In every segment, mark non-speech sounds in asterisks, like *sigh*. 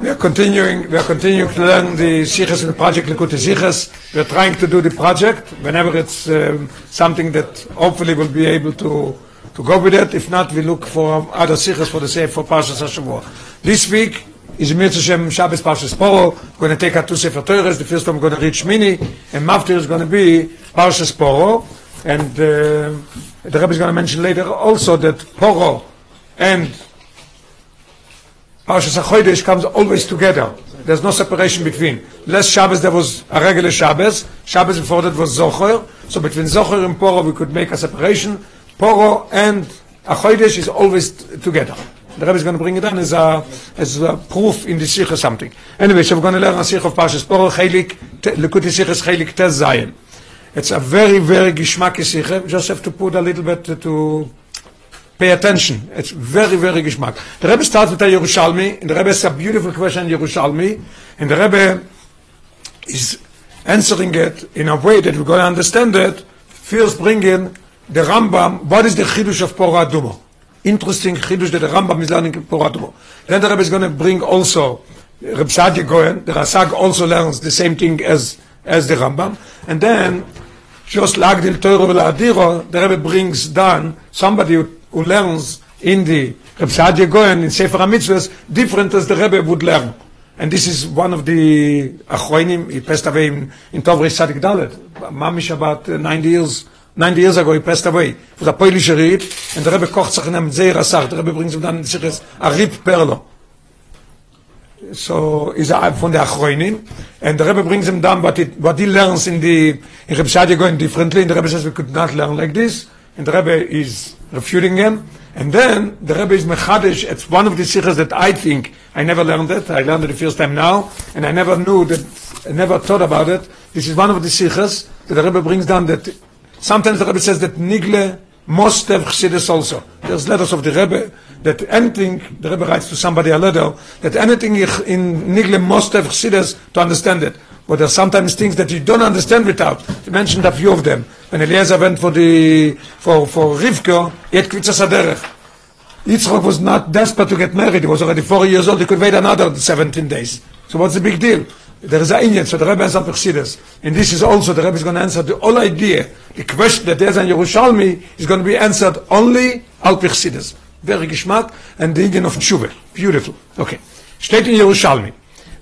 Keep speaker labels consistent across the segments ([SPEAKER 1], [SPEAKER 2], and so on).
[SPEAKER 1] We are continuing. We are continuing to learn the Sikhs and the project. We are trying to do the project whenever it's um, something that hopefully will be able to to go with it. If not, we look for other Sikhs for the same for Parshas Hashavua. This week is Shem Shabbos Parshas Poro. We're going to take out two Sefer Torahs. The first one we're going to read Shmini, and Maftir is going to be Parshas Poro. And uh, the Rebbe is going to mention later also that Poro and Parshas HaChodesh comes always together. There's no separation between. Last Shabbos there was a regular Shabbos. Shabbos before that was Zocher. So between Zocher and Poro we could make a separation. Poro and HaChodesh is always together. The Rebbe is going to bring it on as a, as a proof in the Sikh or something. Anyway, so we're going to learn a Sikh of Parshas Poro, Chelik, Te- Likutei Sichos, Chelik Tez Zayin. It's a very, very geschmacky Sikh. Just have to put a little bit to pay attention. It's very, very geschmack. The Rebbe starts with a Yerushalmi, and the Rebbe has a beautiful question Yerushalmi, and the Rebbe is answering it in a way that we're going to understand it. First bringing the Rambam, what is the Chidush of Pora Adumo? Interesting Chidush that the Rambam is learning in Pora Adumo. Then the Rebbe is going to bring also Reb Sadia Goyen, the Rasag also learns the same thing as, as the Rambam, and then just like the Torah Adiro, the Rebbe brings down somebody who, who learns in the Reb Sadia Goyen in Sefer HaMitzvahs different as the Rebbe would learn. And this is one of the Achroinim, he passed away in, in Tovri Sadik Dalet, Mamish about uh, 90 years, 90 years ago he passed away. It was a Polish read, and the Rebbe kocht sich in einem Zeir Asach, the Rebbe brings him down in Sichas, a Rib Perlo. so is a von der Achroinin and the Rebbe brings him down what, it, what he learns in the in Rebbe Shadia going differently and the Rebbe says we could not learn like this and the Rebbe is refuting him. And then the Rebbe is mechadish. It's one of the sikhs that I think I never learned it. I learned it the first time now. And I never knew that I never thought about it. This is one of the sikhs that the Rebbe brings down that sometimes the Rebbe says that Nigle must have Chassidus also. There's letters of the Rebbe that anything, the Rebbe writes to somebody a letter, that anything in Nigle must have Chassidus to understand it. But there are sometimes things that you don't understand without. He mentioned a few of them. When Eliezer went for the, for, for Rivka, he had Kvitzas Aderech. Was not desperate to get married. He was already 40 years old. He could wait another 17 days. So what's the big deal? There is an Indian, so the Rebbe answered Chassidus. And this is also, the Rebbe is going to answer the whole idea. The question that there's in Yerushalmi is going to be answered only al Chassidus. Very geschmack, and the Indian of Tshuva. Beautiful. Okay. Steht in Yerushalmi.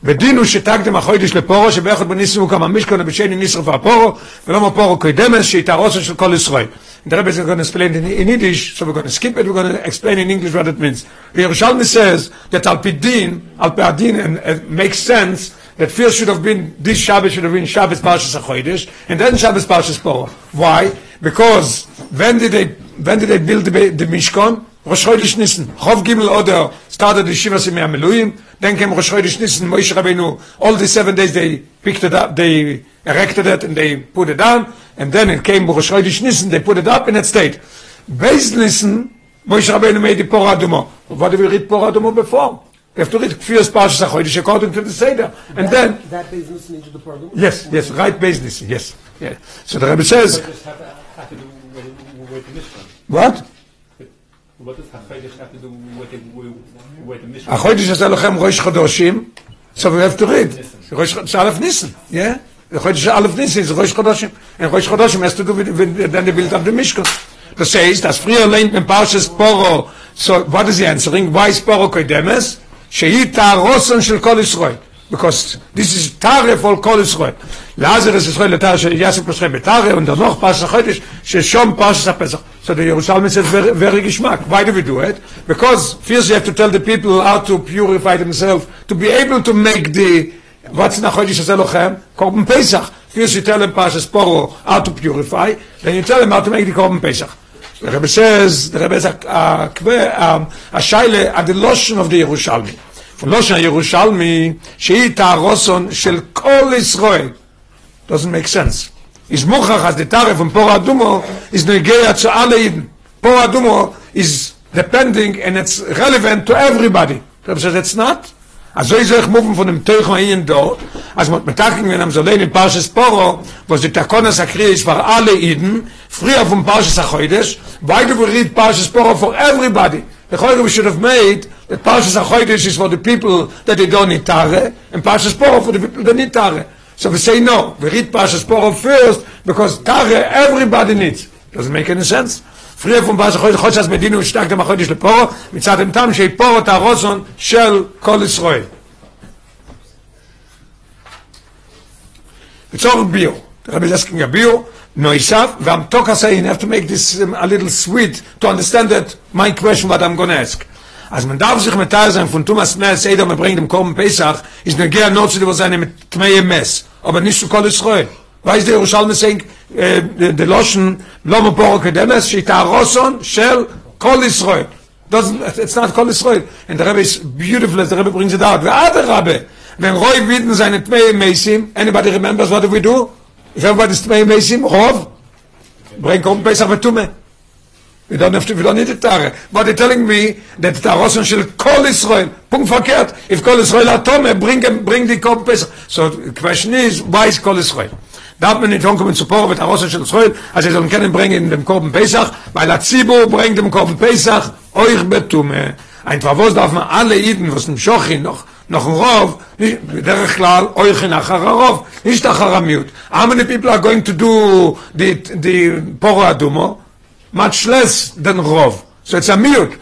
[SPEAKER 1] ודינו שתקדם החודש לפורו שבאחד בניסים הוא כמה משכון ובשני נשרף הפורו ולא מפורו קוידמס שהתארוסו של כל ישראל. And the Rebbe is going to explain in, in Yiddish, so we're going to skip it, we're going to explain in English what it means. The Yerushalmi says that Al Pidin, Al Pidin, and it makes sense that first should have been, this Shabbos should have been Shabbos Parshas HaChodesh, and then Shabbos Parshas Poro. Why? Because when did they, when did they build the, the Mishkan? Rosh Chodesh Nissen. Chov Gimel Oder started the Shiva Simei HaMeluim, then came Rosh Chodesh Nissen, Moshe Rabbeinu, all the seven days they picked it up, they erected it and they put it down, and then it came Rosh Chodesh Nissen, they put it up and it stayed. Beis Nissen, Moshe Rabbeinu made the Pora Adumo. What did we read Pora Adumo before? You have to read Kfir's Parshas HaChodesh according to the Seder. And then,
[SPEAKER 2] That business into the program?
[SPEAKER 1] yes, yes, right business, yes. Yeah. So the Rebbe says,
[SPEAKER 3] What
[SPEAKER 1] החודש הזה לכם ראש חודשים, so we have to read. ראש חודש א' ניסן, yeah? The חודש א' ניסן is ראש חודשים. And ראש חודשים has to do with, with then they built up the Mishkan. Das heißt, das früher lehnt mit Parshas Poro, so what is he answering? Why is Poro koidemes? שהיא תהרוסון של כל ישראל. Because this is Tare for כל ישראל. לעזר es ישראל לתare של יסף משכם בתare, und dann noch Parshas HaChodesh, ששום Parshas HaPesach. So the Yerushalmi says very, very geschmack. Why do we do it? Because first you have to tell the people how to purify themselves, to be able to make the, what's in HaChodesh הזה לוחם? Korban Pesach. First you tell them Parshas Poro how to purify, then you tell them how to make the Korban Pesach. The Rebbe says, the Rebbe is a, a, a, a shaile at the lotion of the Yerushalmi. From lotion Yerushalmi, שהיא תהרוסון של כל ישראל. Doesn't make sense. Is mukach as the tarif from Pora Adumo is alle Eden. Pora Adumo is depending and it's relevant to everybody. The Rebbe says it's not. Also ist euch mufen von dem Teuchel hier dort, als man mit Tagen, wenn am Soleil in Parshas Poro, wo die Takonas Akriya ist für alle Eden, früher vom Parshas why do we read Parshas Poro for everybody? The Choyre we should have made that Parshas HaChodesh is for the people that they don't need Tare, and Parshas Poro for the people that need Tare. So we say no, we read Parshas Poro first, because Tare everybody needs. Doesn't make any sense. פריה פון באס חויש חויש אס מדינו שטאק דעם חויש לפורו מצד dem טעם שיפורו את הרוסון של כל ישראל. It's all bio. The Rebbe is asking a bio, no isav, vam toka saying, you have to make this um, a little sweet to understand that my question what I'm going to ask. Als man darf sich mit Teil sein von Thomas Mess, Eder, man bringt dem Korben Pesach, ist eine Gea Notze, die wo seine mit Tmeye Mess, aber nicht zu Kol Israel. Weiß der Jerusalem äh, the Loschen, Lomo Poro Kedemes, Shita Roson, Shel Kol Israel. Doesn't, it's not Kol Israel. And the Rebbe is beautiful, the Rebbe brings it out. The other Rebbe, when Roy Witten seine Tmeye Mesim, anybody remembers what we do? If everybody's Tmeye Mesim, Rov, bring Korben Pesach with Tumeh. We don't have to, we don't need it Tare. But they're telling me that the Rosen shel Kol Israel, Punkt verkehrt. If Kol Israel atome, bring him, bring the Korban Pesach. So the question is, why is Kol Israel? Darf man nicht kommen zu Pore mit der Rosen shel Israel, sie sollen kennen bringen in dem Korban Pesach, weil der Zibo bringt dem Korban Pesach euch betume. Ein Favos darf man alle Iden, was im Schochin noch, noch ein Rov, nicht, בדרך כלל, euch in אחר הרוב, nicht אחר המיעוט. How many people are going to do the, the Poro Adumo? Much less than Rov. So it's a mute.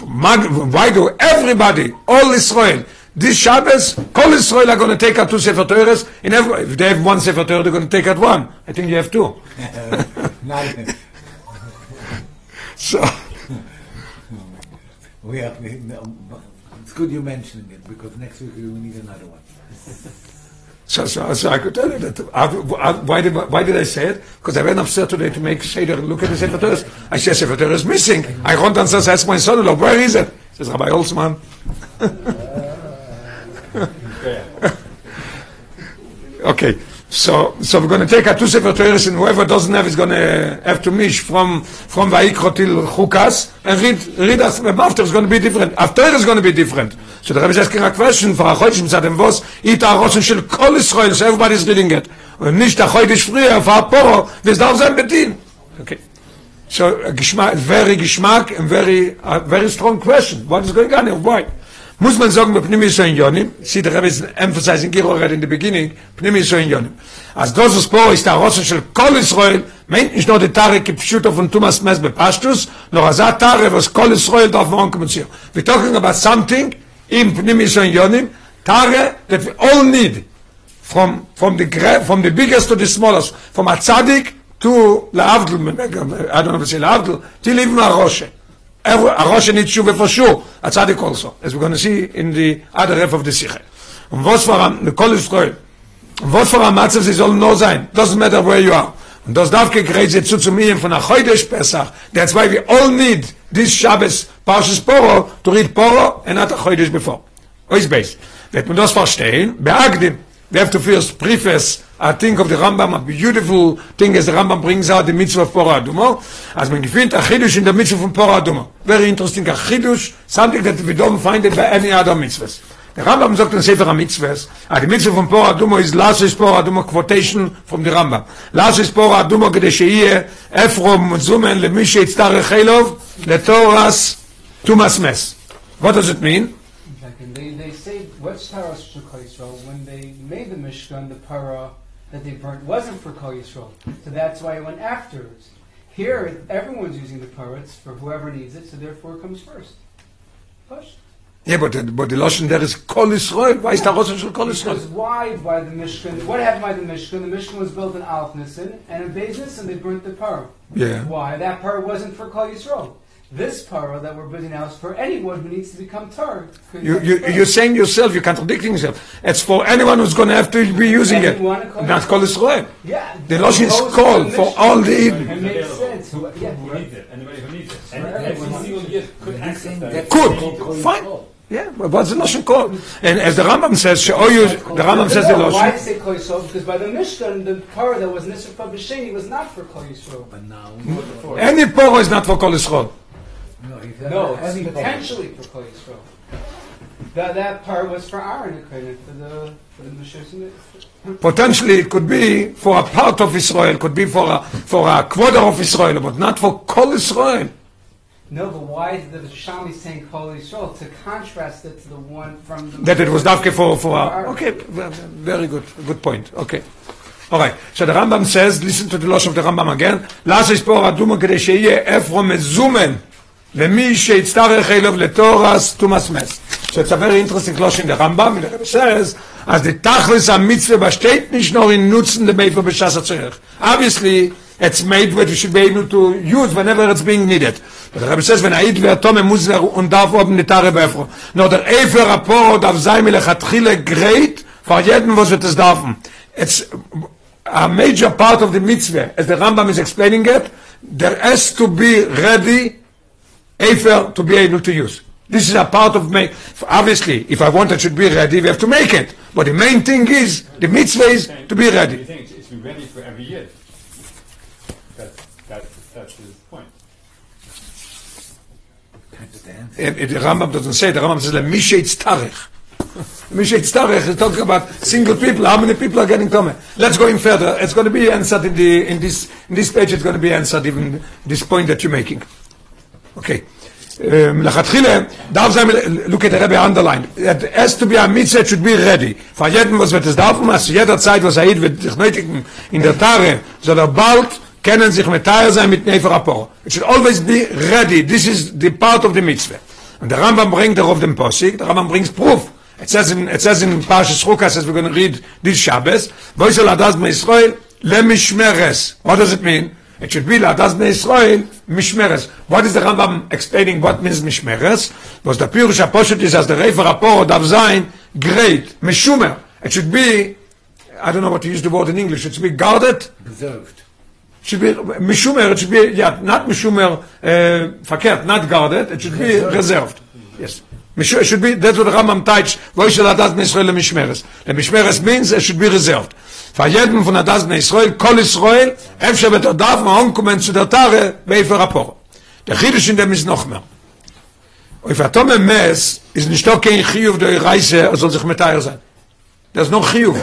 [SPEAKER 1] Why do everybody, all Israel, this Shabbos, all Israel are going to take out two Sefer Torahs. In every, if they have one Sefer Torah, they're going to take out one. I think you have two. *laughs* *laughs* So,
[SPEAKER 2] We have, we, no, it's good you mentioning it because next week we will need another one. *laughs*
[SPEAKER 1] so, so, so I could tell you that. uh, uh, why did why did I say it? Because I went upstairs today to make Seder look at the Sefer Torahs. I said Sefer Torah is missing. I run downstairs, ask my son-in-law, where is it? Says Rabbi Holtzman. *laughs* Okay, so so we're going to take a two sefer Torahs and whoever doesn't have is going to have to mish from from Vayikro till Chukas and read read us. After is going to be different. After is going to be different. So the Rebbe is a question for a Chodesh Mitzad Em Vos it a Rosh Shel Kol Israel so everybody is reading it. Und nicht a Chodesh früher for a Poro this darf sein Bedin. Okay. So a geschmack, very geschmack and very a very strong question. What is going on here? Why? Muss man sagen mit pnimi so in jonim. The rabbi is emphasizing here already in the beginning. Pnimi so in jonim. As those spor ist der rosse shel kol israel. Meint nicht nur der tare kipshut von thomas mes be pastus noch azat tare was kol israel darf man kommen sie we talking about something in pnimi so in jonim. Tare that we all need. From from the from the biggest to the smallest. From a tzaddik to laavdel i don't know if it's laavdel till even a roshe. a Rosh needs tshuva for sure. A tzaddik also, as we're going to see in the other half of the Sikha. Und was für ein, the Kol Yisrael, und was für ein Matzav sie sein, doesn't matter where you are. Und das darf gekriegt jetzt zu zu mir von der Chodesh Pesach, that's why we all need this Shabbos, Parshas Poro, to read Poro and not a Chodesh before. Ois beis. Wird man das verstehen? Beagdim. We have to first preface a thing of the Rambam, a beautiful thing as the Rambam brings out the mitzvah of Pora Adumo. As man gefindt a chidush in the mitzvah of Pora Adumo. Very interesting, a chidush, something that we don't find it by any other mitzvahs. The Rambam sagt in Sefer HaMitzvahs, ah, the mitzvah from Pora Adumo is Lasis Pora Adumo, quotation from the Rambam. Lasis Pora Adumo כדי שיהיה אפרום זומן למי שיצטרך אלוב לתורס תומאס מס. What does it mean?
[SPEAKER 4] Second, they, they say what's Taras Yisrael? When they made the Mishkan, the para that they burnt wasn't for Kol Yisrael, so that's why it went afterwards. Here, everyone's using the para; it's for whoever needs it, so therefore it comes first. Push.
[SPEAKER 1] Yeah, but, the- but the Lashon there is Kol Yisrael. Why is the Rosh Hashanah Kol
[SPEAKER 4] Because
[SPEAKER 1] Yisrael?
[SPEAKER 4] why by the Mishkan? What happened by the Mishkan? The Mishkan was built in Alf Nissen, and in Beis Nissen they burnt the para.
[SPEAKER 1] Yeah.
[SPEAKER 4] Why? That para wasn't for Kol Yisrael. This para that we're building now is for anyone who needs to become tar.
[SPEAKER 1] You, you, you're saying yourself, you're contradicting yourself. It's for anyone who's going to have to be using it.
[SPEAKER 4] Anyone, Kol
[SPEAKER 1] Not Kol Yisrael.
[SPEAKER 4] Yeah.
[SPEAKER 1] The Lashon is called for all the Eden.
[SPEAKER 4] It makes sense. Who, yeah,
[SPEAKER 3] Who needs it? Anybody who needs it. And
[SPEAKER 4] Right.
[SPEAKER 3] every single yid could access that.
[SPEAKER 1] Could. Fine. Yeah, but what's the Lashon called? And as the Rambam says, She'oyu, the Rambam says the
[SPEAKER 4] No, Why
[SPEAKER 1] Lashon.
[SPEAKER 4] did say Kol Yisrael? Because by the Mishkan, the para that was Nisr B'Sheni was not for Kol Yisrael.
[SPEAKER 2] But now,
[SPEAKER 1] Any Poro is not for Kol Yisrael.
[SPEAKER 2] No, if
[SPEAKER 4] No, it's
[SPEAKER 2] Torah-
[SPEAKER 4] potentially for Kol Yisrael. That that part was for Aaron Akronim, for the for the Mishkan.
[SPEAKER 1] Potentially it could be for a part of Israel, could be for a, for a quarter of Israel, but not for Kol Israel.
[SPEAKER 4] No, but why is the Shami saying Kol Yisrael to contrast it to the one from the
[SPEAKER 1] that it was dafke for for
[SPEAKER 4] our-
[SPEAKER 1] okay very good good point okay all right so the rambam says listen to the loss of the rambam again las es por aduma kede sheye efro mezumen למי שיצטרך אליו תומאס loss in the Rambam, and the Rebbe says, as the tachlis ha-mitzvah besteht nicht nur in nutzen the Mefer b'shas ha-tzerech. Obviously, it's made you should be able to use whenever it's being needed. The Rebbe says, wenn Aid ve'atome muss er und darf oben die Tare beifro. No, der Efer Rapor darf sein melechatchile great, for jeden, was wird es darfen. It's a major part of the mitzvah, as the Rambam is explaining it, there has to be ready Afer to be able to use. This is a part of me. Obviously, if I want it should be ready, we have to make it. But the main thing is, the mitzvah is to be
[SPEAKER 3] You
[SPEAKER 1] ready.
[SPEAKER 3] think it's, it's be ready for every year. That's, his point.
[SPEAKER 2] That's the
[SPEAKER 1] The Rambam doesn't say, the Rambam says, Misha Tarech. *laughs* Misha Tarech is talking about single people. How many people are getting Tomeh? Let's go in further. It's going to be answered in, the, in, this, in this page, it's going to be answered even this point that you're making. Okay. Um, לכתחילה, darf sein, look at the Rebbe underline, it has to be a mitzvah, it should be ready. Für jeden, was wird es darfen, als jeder Zeit, was er hier wird sich nötigen in der Tare, soll er bald kennen sich mit Tare sein mit Nefer Apor. It should always be ready. This is the part of the mitzvah. Und der Rambam bringt darauf den Posik, der Rambam bringt Proof. It says in, it says in Parshas Chukas, as we're going to read this Shabbos, Voisel Adas Israel למishmeres. What does it mean? It should be Adas Israel mishmeres. What is the Rambam explaining what means mishmeres? Was the Pirush HaPoshet is as the Refer Apor darf sein great, mishumer. It should be, I don't know what to use the word in English, it should be guarded,
[SPEAKER 2] Reserved.
[SPEAKER 1] It should be mishumer, it should be, yeah, not mishumer, uh, not guarded, it should be reserved. Yes. Mishu- It should be, that's what the Rambam teaches, wo ist Adas Ben Israel למishmeres. למishmeres means it should be reserved. Für jeden von Adas Ben Israel, kol Israel, אפשר wird darf man ankommen zu der Tare, ואיפה rapor. Der Chiddush in dem ist noch mehr. Und für Atome Mess ist nicht doch kein Chiyuv der Reise, er soll sich mit Teier sein. There's no Chiyuv.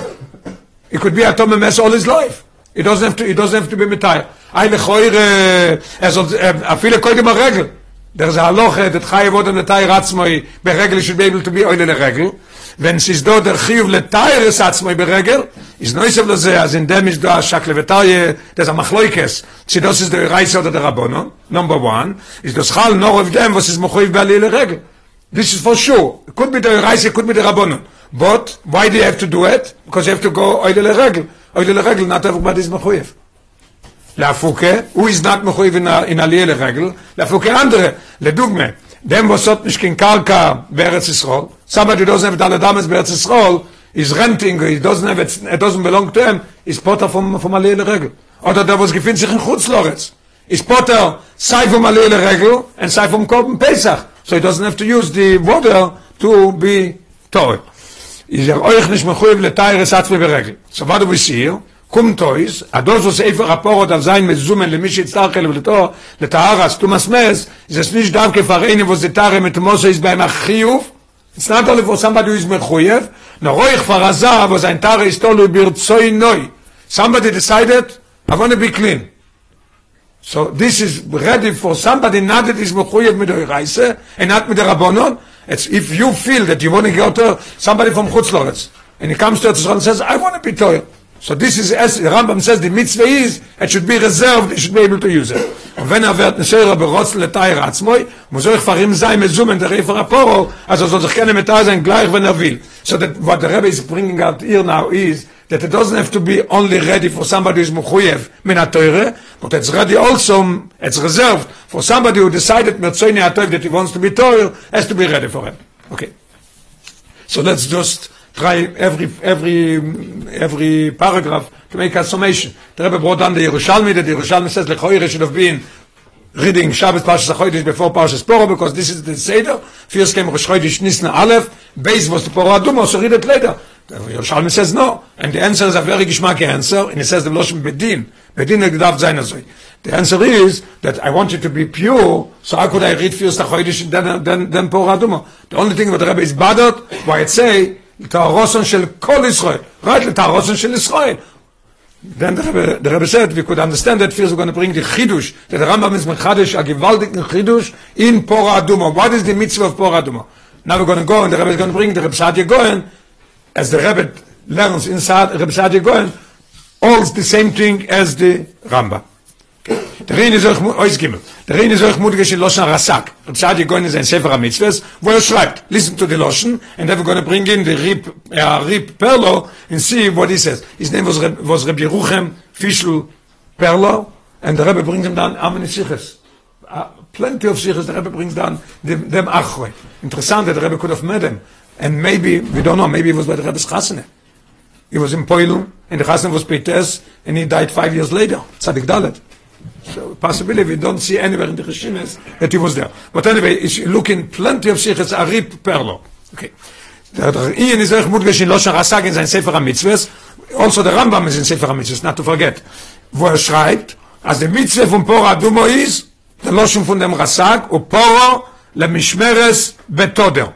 [SPEAKER 1] It could be Atome Mess all his life. It doesn't have to, it doesn't have to be mit Teier. Eine Choire, er soll, er, viele koidem a Regel. der ze aloche det khay vot an tay ratsmoy be regel shul bebel to be oyle le regel wenn siz do der khiv le tay ratsmoy be regel iz noy shav ze az in dem iz do a shakle ve tay des a machloikes si dos iz der reise oder der rabono number 1 iz dos khal nor of dem was iz mochoy be le regel this is for sure. Could be der reise could be der rabono but why do you have to do it? Because you have to go oyle le regel oyle le regel not everybody is mochoyev להפוקה, הוא not מחויב in עלייה לרגל, להפוקה אנדרה, לדוגמה, hat nicht kein קרקע בארץ ישראל, somebody doesn't have dollar damage בארץ ישראל, is renting, he doesn't have it, it doesn't belong to him, is potter vom, vom עלייה לרגל. Oder der was gefindt sich in Chutzloretz, is potter sei vom עלייה לרגל, and sei vom Korben Pesach, so he doesn't have to use the water to be toy. is er euch nicht מחויב לתאר es עצמי ברגל. So what do we see here? Kommt euch, ados was efer raport auf sein mezumen למי שיצטרך אליו לתואר, לטהרה, סתומס מס, זה סניש דווקא פרעיני וזיטרה מתמוסו is beim החיוב, it's not only for somebody who is מחויב, נרויך פרזה, was ein Tare ist tolu ברצוי נוי. Somebody decided, I want to be clean. So this is ready for somebody not that is mechuyev mit der Reise and not mit der Rabbonon. It's if you feel that you want to go to somebody from Chutzloretz and he comes to Israel and says, I want to be Torah. So this is, as Rambam says, the mitzvah is, it should be reserved, you should be able to use it. Und wenn er wird muss er farim der Refer Aporo, also sich gleich wenn er will. So that what the Rebbe is bringing out here now is, that it doesn't have to be only ready for somebody who's mukhuyev min ha-teure, but it's ready also, it's reserved for somebody who decided merzoini ha-teure that he wants to be toyre has to be ready for him. Okay. So let's just try every every every paragraph to make a summation. The Rebbe brought down the Yerushalmi, that the Yerushalmi says Lechoire should have been reading Shabbos Parshas Chodesh before Parshas Poro because this is the Seder. First came Rosh Chodesh Nisna Aleph, base was the Poro Aduma, so read it later. The Yerushalmi says no, and the answer is a very geschmacky answer, and he says the Loshem Bedin, Bedin Gdav Zayin Azoi. The answer is that I want it to be pure, so how could I read first Chodesh and then, then, then Poro Aduma? The only thing what the Rebbe is bothered, why it say, לטהרוסון של כל ישראל, רק לטהרוסון של ישראל. Then the Rebbe, the Rebbe said we could understand that first we're going to bring the chidush that the Rambam is mechadish a gewaltigen chidush in Pora Aduma. What is the mitzvah of Pora Aduma? Now we're going to go and the Rebbe is going to bring the Rebbe Sadia Goyen as the Rebbe learns inside Rebbe Sadia Goyen all the same thing as the Rambam. Der Reine ist euch euch gimmel. Der Reine ist euch mutige in Loschen Rasak. Und ihr gehen in sein Sefer Mitzvahs, wo er schreibt, listen to the Loschen and then we're going to bring in the Rip uh, Rip Perlo and see what he says. His name was Reb, was Reb Yeruchem Fischl Perlo and the Rebbe brings him down Amen Siches. Uh, plenty of Siches the Rebbe brings down them, them Achwe. Interessant that the Rebbe could have met him. And maybe, we don't know, maybe it was by the Rebbe's Chasene. He was in Poilu, and the Chasene was Peters, and he died five years later. Tzadik Dalet. So possibly we don't see anywhere in the Rishimes that he was there. But anyway, it's looking plenty of Sichas Arip Perlo. Okay. Der Ian is euch mutgesch in Losher Rasag in sein Sefer HaMitzvahs. Also der Rambam is in Sefer HaMitzvahs, not to forget. Wo er schreibt, als der Mitzvah von Pora Adumo is, der Loshum von dem Rasag, u Poro למishmeres betoder.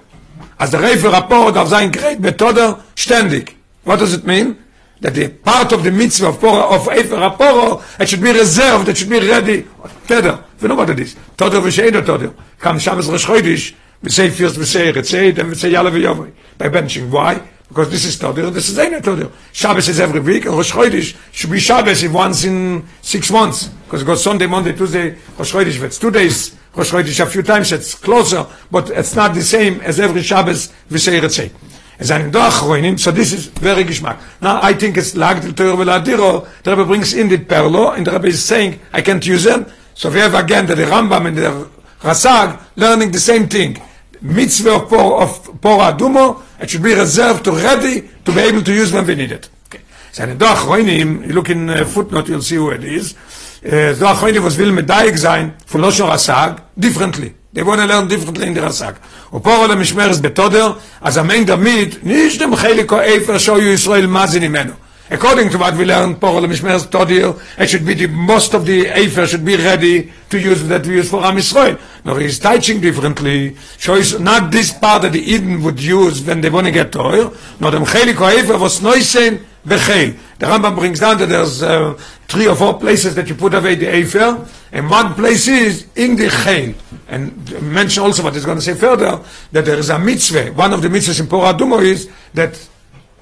[SPEAKER 1] Als der Reifer Raporo darf sein gerät betoder ständig. What does it mean? That the part of the mitzvah of Poro, of Efer HaPoro, it should be reserved, it should be ready. Teder, we know what it is. Teder v'sheina Teder. Come Shabbos Rosh Chodesh, we say first we say Retzei, then we say Yalla v'Yovai. By benching. Why? Because this is Teder, this is Eina Teder. Shabbos is every week, and Rosh Chodesh should be Shabbos once in six months. Because it goes Sunday, Monday, Tuesday, Rosh Chodesh, it's two days, Rosh Chodesh a few times, it's closer, but it's not the same as every Shabbos we say. Es ein doch ruinen, so this is very geschmack. Now I think it's lag the Torah will adiro, the Rebbe brings in the perlo, and the Rebbe is saying, I can't use them. So we have again the Rambam and the Rasag learning the same thing. Mitzvah of Por, of Por Adumo, it should be reserved to ready to be able to use when we need it. Okay. Seine doch ruinen, you look in uh, footnote, you'll see who it is. Uh, doch ruinen was will mit Daig sein, von Loshon Rasag, differently. Die wollen lernen different in der Sack. Und vor allem Schmerz betoder, אז המיין דמית, נישט dem Heiliko Eifer schau Israel mazin imeno. According to what we learned, Poro Lemishmer's Todir, it should be the most of the Eifer should be ready to use that we use for Am Yisrael. No, he's teaching differently. So it's not this part that the Eden would use when they want to get Toir, no, the Mchelik or Eifer was Neusen Becheil. The Rambam brings down that there's uh, three or four places that you put away the Eifer, and one place is in the Cheil. And mention also what he's going to say further, that there is a mitzvah. One of the mitzvahs in Pora Adumo is that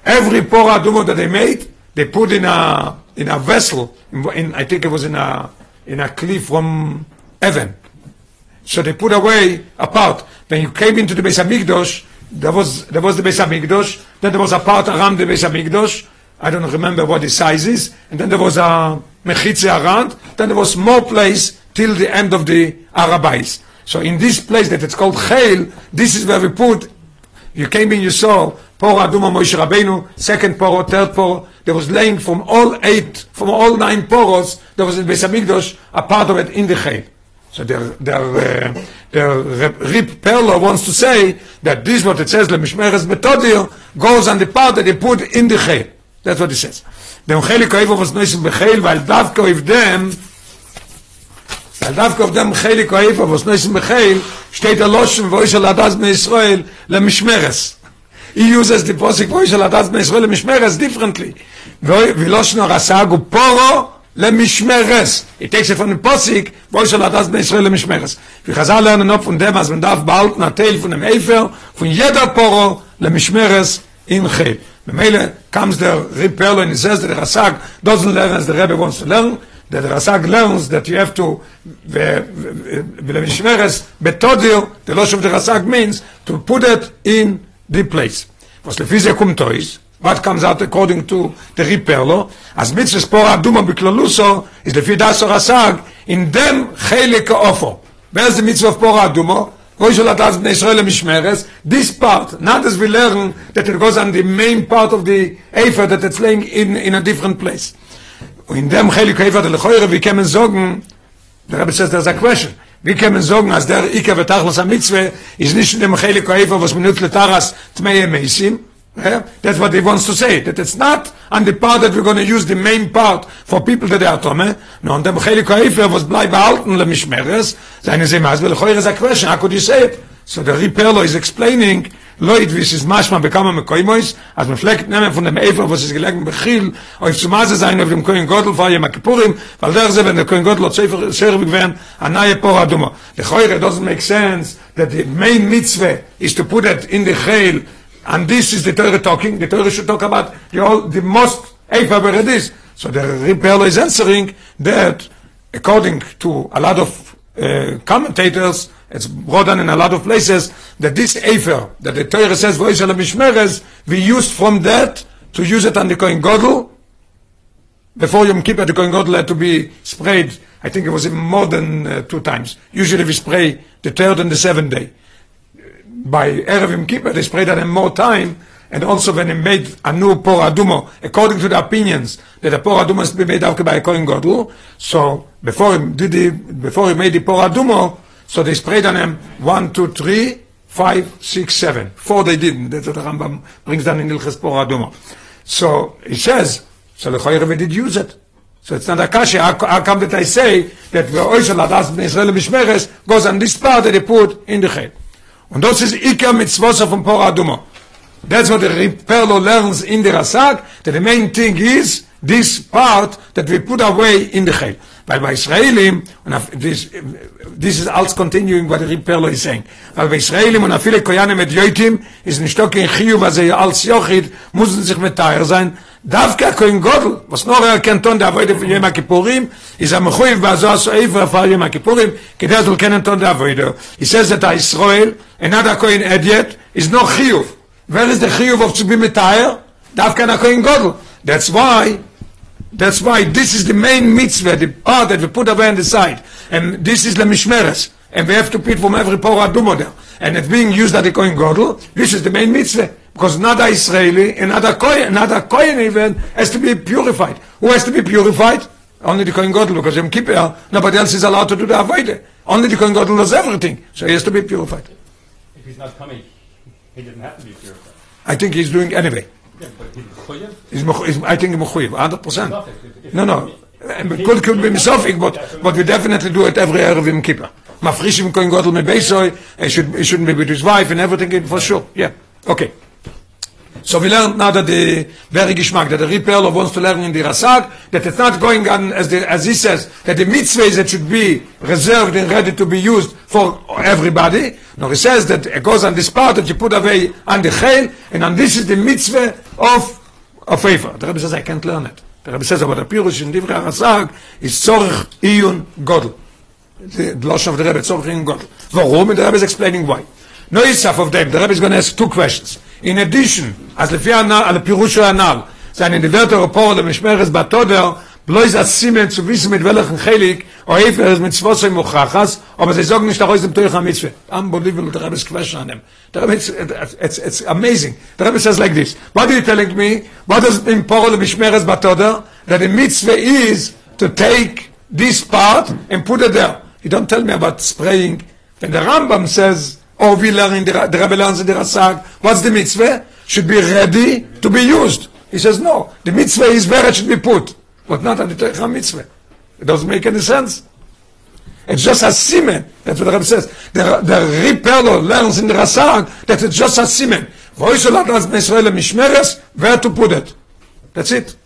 [SPEAKER 1] every Pora Adumo that they made, they put in a in a vessel. In, in, I think it was in a in a cliff from heaven. So they put away a part. When you came into the Beis Hamikdash, there was there was the Beis Hamikdash. Then there was a part around the Beis Hamikdash. I don't remember what the size is. And then there was a mechitze around. Then there was more place till the end of the Arabais. So in this place that it's called Cheil, this is where we put. You came in, you saw Poro Aduma Moshe Rabbeinu, second Poro, third Poro. There was laying from all eight, from all nine Poros. There was in Beis Hamikdash a part of it in the Cheil. So their their uh, their Rip Perlo wants to say that this what it says Lemishmeres Betodir goes on the part that they put in the Cheil. That's what it says. Dem Chelik Oivo was noisim becheil, weil Davko if them weil דווקא אובדם חיליק או איפה, וסנויסים בחיל, שתי תלושים ואוי של הדס בני ישראל למשמרס. He uses the posik ואוי של הדס בני ישראל למשמרס differently. ולושנו רס"ג הוא פורו למשמרס. He takes it from the posik ואוי של הדס בני ישראל למשמרס. וחזר lernen noch von dem, als man darf behalten הטייל von dem Eifer, von jeder פורו למשמרס in חיל. ממילא comes the and he says the Rasag doesn't learn as the Rebbe wants to learn, that the Rasag learns that you have to, ולמשמרס, בתודיר, the loss of the Rasag means to put it in the place. was לפי זה קומטויס, what comes out according to the ריפרלו, אז מצווה ספור אדומה בכללוסו, is לפי דסו רס"ג, in them חלק האופו. באיזה מצווה ספור אדומו? Rosh Hashanah Bnei Israel Mishmeres, this part, not as we learn that it goes on the main part of the Efer that it's laying in, in a different place. in dem Chelik Efer der Lechoire, wie kann man sagen, der Rebbe says there's a question, wie kann man sagen, als der Ika Betachlos HaMitzvah ist nicht in dem Chelik Efer, was man nutzt Letaras Tmei Meisim, Yeah? That's what he wants to say. That it's not on the part that we're going to use the main part for people that are Tome. No, and the Chelik Haifer was bleib behalten le Mishmeres. Seine Sema, as well, Choyer is a question. How could you say it? So the Ripperlo is explaining, Lloyd, wie es ist manchmal bekommen mit Koimois, als man vielleicht nehmen von dem Efer, was ist gelegen Bechil, auf zu Maße sein auf dem Koin Gottel, vor Yom Kippurim, weil der ist, wenn der Koin Gottel hat Sefer, Sefer gewähren, a nahe Pora Duma. The Choyre doesn't make sense that the main mitzvah is to put it in the Chayil, and this is the Torah talking, the Torah should talk about the, all, the most Efer where it is. So the Ripperlo is answering that, according to a lot of uh, commentators, it's brought down in a lot of places that this Efer, that the Torah says, Voishal Mishmeres, we used from that to use it on the Kohen Godel. Before Yom Kippur, the Kohen Godel had to be sprayed, I think it was more than uh, two times. Usually we spray the third and the seventh day. By Erev Yom Kippur, they sprayed on him more time, and also when he made a new Por Adumo, according to the opinions that the Por Adumo to be made after by a Kohen so before he did the, before he made the Por Adumo, so they sprayed on him one, two, three, five, six, seven. Four they didn't. That's what the Rambam brings down in Ilches Por Adumo. So he says, so the Choyre we did use it. So it's not a kasha. How, come that I say that the Oishal Adas Ben Israel Mishmeres goes on this part that they put in the head. Und das ist Iker Mitzvosa von Por Adumo. That's what the Ripperlo learns in the Rasak, that the main thing is this part that we put away in the Chel. Weil bei Israelim, und this, this is alles continuing what the Ripperlo is saying, weil bei Israelim und viele Koyanim mit Joitim, ist ein Stock in Chiyuv, was er als Jochid, müssen sich mit Teier sein, דווקא Kohen Godel, was noch er kennt on der Avoide von Yom HaKippurim, ist er mechuiv בעזו הסעיף for Yom HaKippurim, כדי אז הוא כן on der Avoide. He says that Israel, another Kohen idiot, is no Chiyuv. Where is the Chiyuv of to be Metayer? דווקא na Kohen Godel. That's why That's why this is the main mitzvah, the part that we put away on the side. And this is the mishmeres. And we have to put from every Torah Dumo there. And it's being used at the Kohen Godel. This is the main mitzvah. Because another Israeli, another Kohen, another Kohen even has to be purified. Who has to be purified? Only the Kohen Godel, because Yom Kippur, nobody else is allowed to do the Avodah. Only the Kohen Godel does everything. So he has to be purified.
[SPEAKER 3] If he's not coming, he doesn't have to be purified.
[SPEAKER 1] I think he's doing anyway.
[SPEAKER 3] Yeah, but he's choyev.
[SPEAKER 1] He's, mechu- he's, I think he's mechuyev, 100%.
[SPEAKER 3] Not if- if-
[SPEAKER 1] No, no. Could, could be misofik, but, but we definitely do it every Erev Yom Kippur. Mafrishim Kohen Gadol Mebeisoi, he shouldn't be with his wife and everything, for sure. Yeah. Okay. So we learned now that the very geschmack, that the Ripperler wants to learn in the Rasak, that it's not going on, as, the, as he says, that the mitzvah that should be reserved and ready to be used for everybody. No, he says that it goes on this part that you put away on the chayil, and on this is the mitzvah of, of favor. The Rebbe says, I can't learn it. The Rebbe says, but the Pirush in Divrei Rasak is tzorich iyun godel. The the of the Rebbe, tzorich iyun godel. Warum? And the Rebbe is explaining why No isaf of them. The Rebbe is going to ask two questions. In addition, as לפי הנ"ל, על הפירוש של הנ"ל, seine die Wörter Rapport der Mischmeres Batoder, bloß als Simen zu wissen, mit welchen Chelik, או איפר mit Zwosse Muchachas, aber sie sagen nicht nach aus dem Teuch HaMitzvah. Unbelievable, the Rebbe is question on him. The Rebbe, it's, it's, it's amazing. The Rebbe says like this, what are you telling me? What does it mean, Poro the Mishmeres Batoder? That the mitzvah is to take this part and put it there. You don't tell me about spraying. And the Rambam says, or we learn in the, the Rebbe learns in the Rasak, what's the mitzvah? Should be ready to be used. He says, no, the mitzvah is where it should be put, but not on the Torah mitzvah. It doesn't make any sense. It's just a simen. That's what the Rebbe says. The, the Ripperlo learns in the Rasak that it's just a simen. Where to put it. That's it.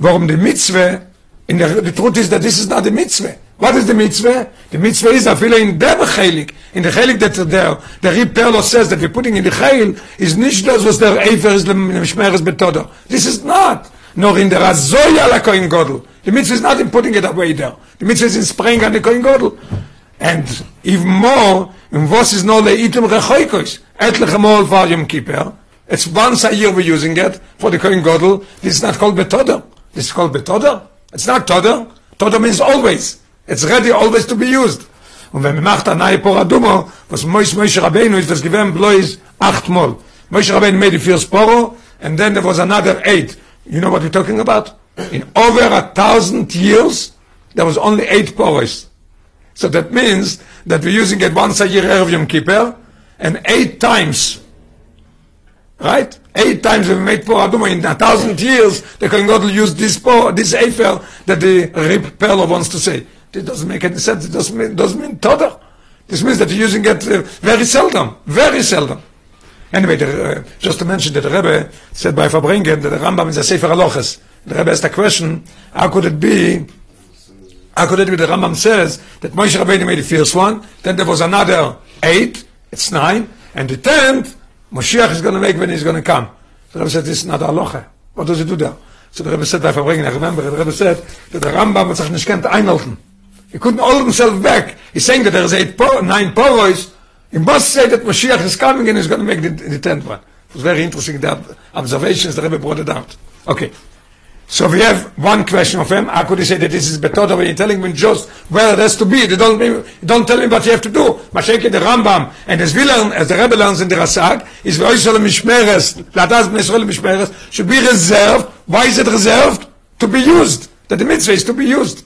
[SPEAKER 1] Warum die Mitzvah, in der, the truth is that this is not the mitzvah. What is the mitzvah? The mitzvah is a afile in der Chelik. In the Chelik that der, the Perlo says that we're putting in the Chayil is nicht das, was der Eifer ist, dem Schmeres betodo. This is not. Nor in der Azoya la Kohen Godel. The mitzvah is not in putting it away there. The mitzvah is in spraying on the Kohen Godel. And even more, in was is no leitim rechoikos. Etliche Mol for Yom Kippur. It's once a year we're using it for the Kohen Godel. This is not called betodo. This is called betodo. It's not todo. Todo means always. It's ready always to be used. Und wenn man macht ein neue Poradumo, was Mois Moshe Rabbeinu ist, das gewähren bloß acht Mal. Moshe Rabbeinu made the first Poro, and then there was another eight. You know what we're talking about? In over a thousand years, there was only eight Poros. So that means that we're using it once a year Erev Yom Kippur, and eight times Right? Eight times we made Por Aduma in a thousand years, the Kohen Gadol used this Por, this Eifer that the Rip Perlo wants to say. It doesn't make any sense. It doesn't mean, doesn't mean Toda. This means that you're using it uh, very seldom, very seldom. Anyway, the, uh, just to mention that the Rebbe said by Farbrengen that the Rambam is a Sefer Aloches. The Rebbe asked a question, how could it be, how could it be the Rambam says that Moshe Rabbeinu made the first one, then there was another eight, it's nine, and the tenth, Moshiach is going to make when he's going to come. The Rebbe said, this is not Aloche. What does it do there? So the Rebbe said by Fabringen, I remember, the Rebbe said that the Rambam was nicht kennt einhalten. He couldn't hold himself back. He's saying that there's eight po- nine poros. He must say that Mashiach is coming and he's going to make the, the tenth one. It was very interesting, the observations the Rebbe brought it out. Okay. So we have one question of him. How could he say that this is Betoda when you're telling me just where it has to be? They don't, don't tell me what you have to do. Mashenke the Rambam, and as we learn, as the Rebbe learns in the Rasag, is Ve'oisol Mishmeres, Ladas B'Nesrol Mishmeres, should be reserved. Why is it reserved? To be used. That the mitzvah is to be used.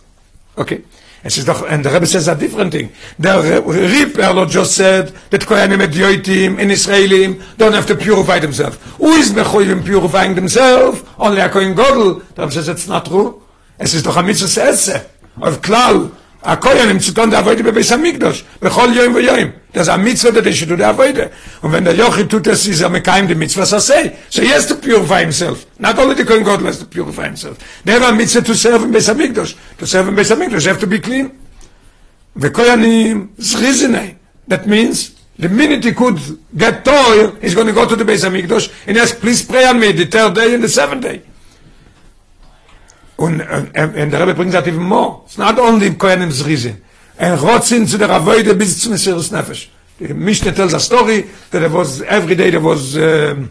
[SPEAKER 1] Okay. Ist doch, and the Rebbe says a different thing. The Ripper Lord just said that Kohanim and Yoitim and Israelim don't have to purify themselves. Who is Mechoyim purifying themselves? Only a Kohen Godel. The Rebbe says it's not true. Es ist doch a mitzvah. Of klal, a Kohanim zu tun der Avoide bei Beis HaMikdosh. Bechol Yoim ve Yoim. Das ist mitzvah that should do the Avoide. Und wenn der Yochi tut es, ist er mekayim the mitzvah sasei. So he has to purify himself. Not only the Kohen Godel has to purify himself. They have a mitzvah to serve in Beis HaMikdosh. To serve in Beis HaMikdosh, they have to be clean. Vekoyanim zrizinei. That means the minute he could get toil, he's going to go to the Beis Hamikdash and ask, please pray on me the third day and the seventh day. Und, and, and the Rebbe brings that even more. It's not only Koyanim zrizin. And rotzin zu der Avoide bis zum Mesiris Nefesh. The Mishnah tells a story that there was, every day there was, um,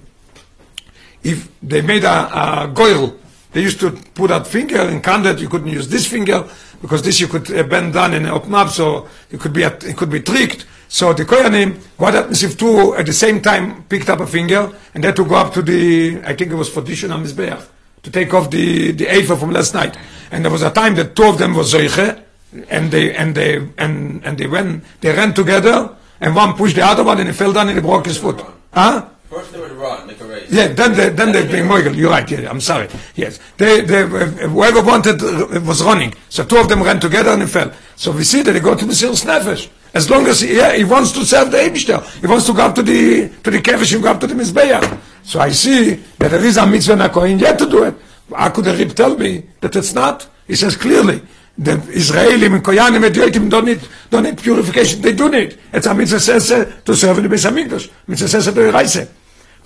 [SPEAKER 1] if they made a, a they used to put that finger and count you couldn't use this finger, because this you could uh, bend down and open up, so it could be it could be tricked. So the Koyanim, what happens if two at the same time picked up a finger and they had to go up to the, I think it was for Dishon Mizbeach, to take off the the Eifer from last night. And there was a time that two of them was Zoiche, and they and they and and they went they ran together, and one pushed the other one and he fell down and he broke his foot. Huh?
[SPEAKER 5] First they would run, make a race.
[SPEAKER 1] Yeah, then they then they bring Moigel. You're right. Yeah, I'm sorry. Yes, they they uh, whoever wanted uh, was running. So two of them ran together and fell. So we see that they go to Mesiris Nefesh. As long as he, yeah, he wants to serve the Eibishter, he wants to go up to the to the Kevish and go up to the Mizbeach. So I see that there is a mitzvah in a Kohen yet to do it. How could the Rib tell me that it's not? He says clearly. The Israelim and Koyanim and Yoitim don't need, don't need purification. They do need. It's a mitzvah says to serve in the Beis HaMikdash. Mitzvah says to Reise.